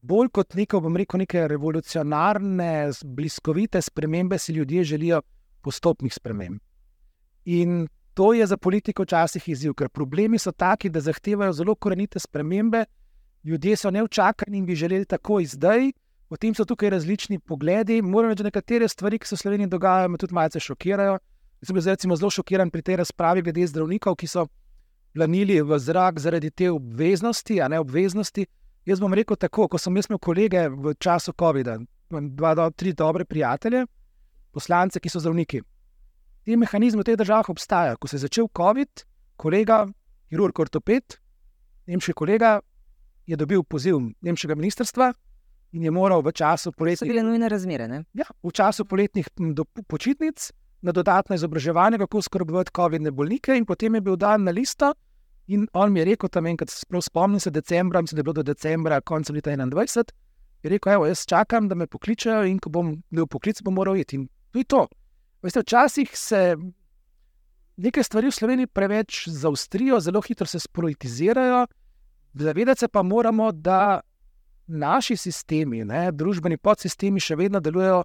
bolj kot neko, bom rekel, neke revolucionarne, bliskovite spremembe si ljudje želijo postopnih sprememb. In to je za politiko včasih izziv, ker problemi so taki, da zahtevajo zelo korenite spremembe, ljudje so neučakani in bi želeli takoj zdaj. Potem so tukaj različni pogledi. Moram reči, da nekatere stvari, ki se v Sloveniji dogajajo, me tudi malce šokirajo. Jaz sem bil recimo zelo šokiran pri tej razpravi glede zdravnikov, ki so planili v zrak zaradi te obveznosti, a ne obveznosti. Jaz bom rekel tako, ko sem imel kolege v času COVID-a, imam dva, do, tri dobre prijatelje, poslance, ki so zdravniki. Ti mehanizmi v teh državah obstajajo. Ko se je začel COVID, kolega, kirurg, ortoped, nemški kolega, je dobil poziv nemškega ministrstva in je moral v času So poletnih, bile nujne razmere. Ne? ja, v času poletnih počitnic na dodatno izobraževanje, kako skrbeti COVID-ne bolnike, in potem je bil dan na listo. In on mi je rekel, tam enkrat, se prav spomnim se decembra, mislim, da je bilo do decembra, konca leta 21, je rekel, evo, jaz čakam, da me pokličejo in ko bom bil poklic, bom moral iti. In to je to. Veste, včasih se neke stvari v Sloveniji preveč zaustrijo, zelo hitro se spolitizirajo, zavedati se pa moramo, da naši sistemi, ne, družbeni podsistemi, še vedno delujejo,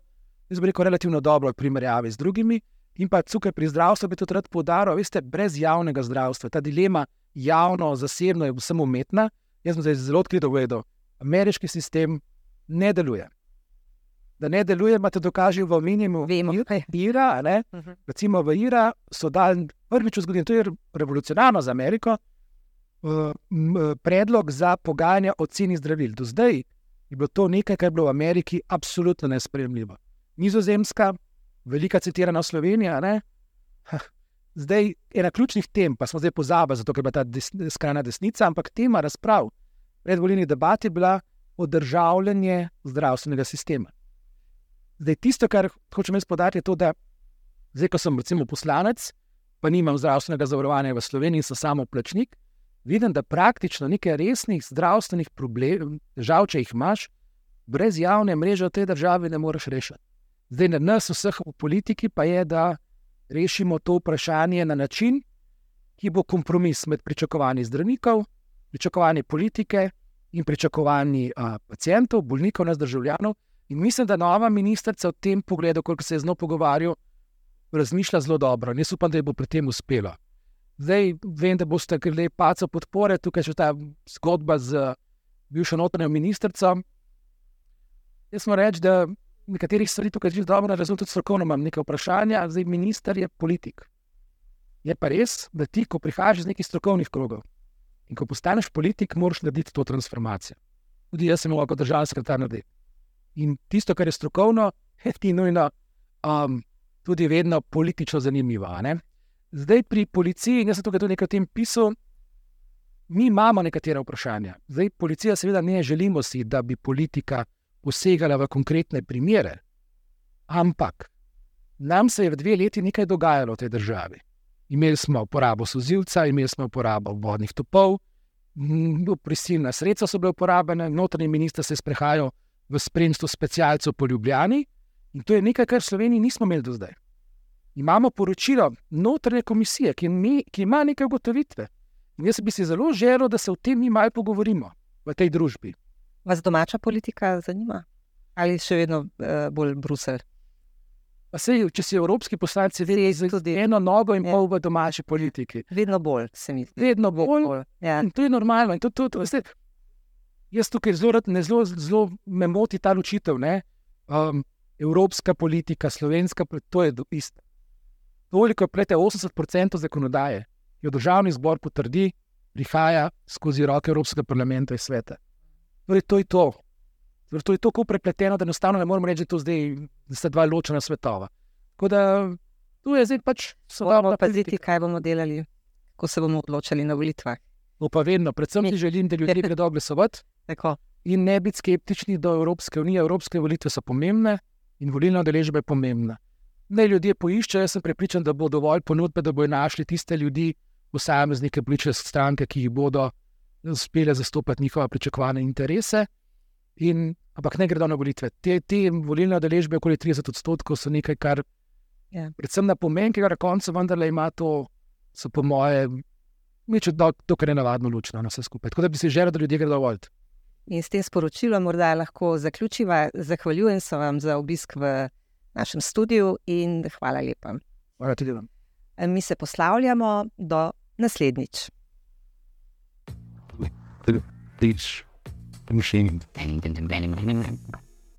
jaz bi rekel, relativno dobro v primerjavi z drugimi. In pa tukaj pri zdravstvu bi tudi rad poudaril, veste, brez javnega zdravstva, ta dilema javno-zasebno je vsem umetna. Jaz sem zdaj zelo odkrito povedal, ameriški sistem ne deluje. Da ne deluje, imate dokaži v minimumu. Vemo, kaj. Ira, a ne, recimo v Ira so dali prvič v zgodovini, to je revolucionarno za Ameriko, uh, m, predlog za pogajanje o ceni zdravil. Do zdaj je bilo to nekaj, kar je bilo v Ameriki absolutno nespremljivo. Nizozemska, velika citirana Slovenija, ne? Zdaj ena ključnih tem, pa smo zdaj pozabili, zato ker je ta des, skrajna desnica, ampak tema razprav predvoljeni debati je bila održavljanje zdravstvenega sistema. Zdaj, tisto, kar hočem jaz podati, je to, da zdaj, ko sem recimo poslanec, pa nimam zdravstvenega zavarovanja v Sloveniji, sem samo plačnik, vidim, da praktično nekaj resnih zdravstvenih problemov, težav, če jih imaš, brez javne mreže v tej državi ne moreš rešiti. Zdaj, na nas, vseh v politiki, pa je, da rešimo to vprašanje na način, ki bo kompromis med pričakovanji zdravnikov, pričakovanji politike in pričakovanji uh, pacijentov, bolnikov, nas državljanov. In mislim, da nova ministrica v tem pogledu, koliko se je z njo pogovarjal, razmišlja zelo dobro. Jaz upam, da ji bo pri tem uspelo. Zdaj vem, da boste glede paca podpore, tukaj še ta zgodba z bivšo notranjo ministrico. Jaz moram reči, da nekaterih stvari tukaj že dobro razumem, tudi strokovno imam nekaj vprašanja. Zdaj, minister je politik. Je pa res, da ti, ko prihajaš iz nekih strokovnih krogov in ko postaneš politik, moraš narediti to transformacijo. Tudi jaz sem lahko državni sekretar naredil. In tisto, kar je strokovno, je ti nujno um, tudi vedno politično zanimivo. Zdaj pri policiji, in jaz sem tukaj tudi nekaj o tem pisal, mi imamo nekatera vprašanja. Zdaj, policija, seveda, ne želimo si, da bi politika posegala v konkretne primere, ampak nam se je v dve leti nekaj dogajalo v tej državi. Imeli smo uporabo sozivca, imeli smo uporabo vodnih topov, prisilna sredstva so bile uporabljene, notranji minister se je sprehajal v spremstvu specialcev po Ljubljani in to je nekaj, kar v Sloveniji nismo imeli do zdaj. Imamo poročilo notranje komisije, ki, mi, ki ima nekaj ugotovitve. In jaz bi si zelo želel, da se o tem mi malo pogovorimo v tej družbi. Vas domača politika zanima ali še vedno uh, bolj Bruselj? Sej, če si evropski poslanci, veš, da je eno nogo in ja. pol v domači politiki. Vedno bolj, se mi zdi. Vedno bolj. bolj. Ja. To je normalno. To, to, to, veste, jaz tukaj zelo, zelo, zelo me moti ta ločitev. Um, evropska politika, slovenska, to je isto. Toliko je plete 80% zakonodaje, jo državni zbor potrdi, prihaja skozi roke Evropskega parlamenta in sveta. Torej, to je to. Torej, to je tako prepleteno, da enostavno ne moremo reči, da, zdaj, da sta dva ločena svetova. Tako da tu je zdaj pač svoboda. Paziti, kaj bomo delali, ko se bomo odločili na volitvah. No, pa vedno, predvsem si želim, da ljudje gredo glasovati. In ne biti skeptični do Evropske unije. Evropske volitve so pomembne in volilna udeležba je pomembna. Naj ljudje poiščejo, jaz sem prepričan, da bo dovolj ponudbe, da bodo našli tiste ljudi, posameznike, politične stranke, ki jih bodo uspele zastopati njihove pričakovane interese. In, ampak ne gredo na volitve. Te, te volilne udeležbe, okoli 30 odstotkov, so nekaj, kar je. Ja. Predvsem na pomen, ki ga na koncu vendarle ima to, so po moje, meče do, dokaj nenavadno lučno na vse skupaj. Tako da bi si želel, da ljudje gredo voliti. In s tem sporočilom morda lahko zaključiva. Zahvaljujem se vam za obisk v našem studiu in hvala lepa. Hvala tudi vam. Mi se poslavljamo do naslednjič. Please. machine.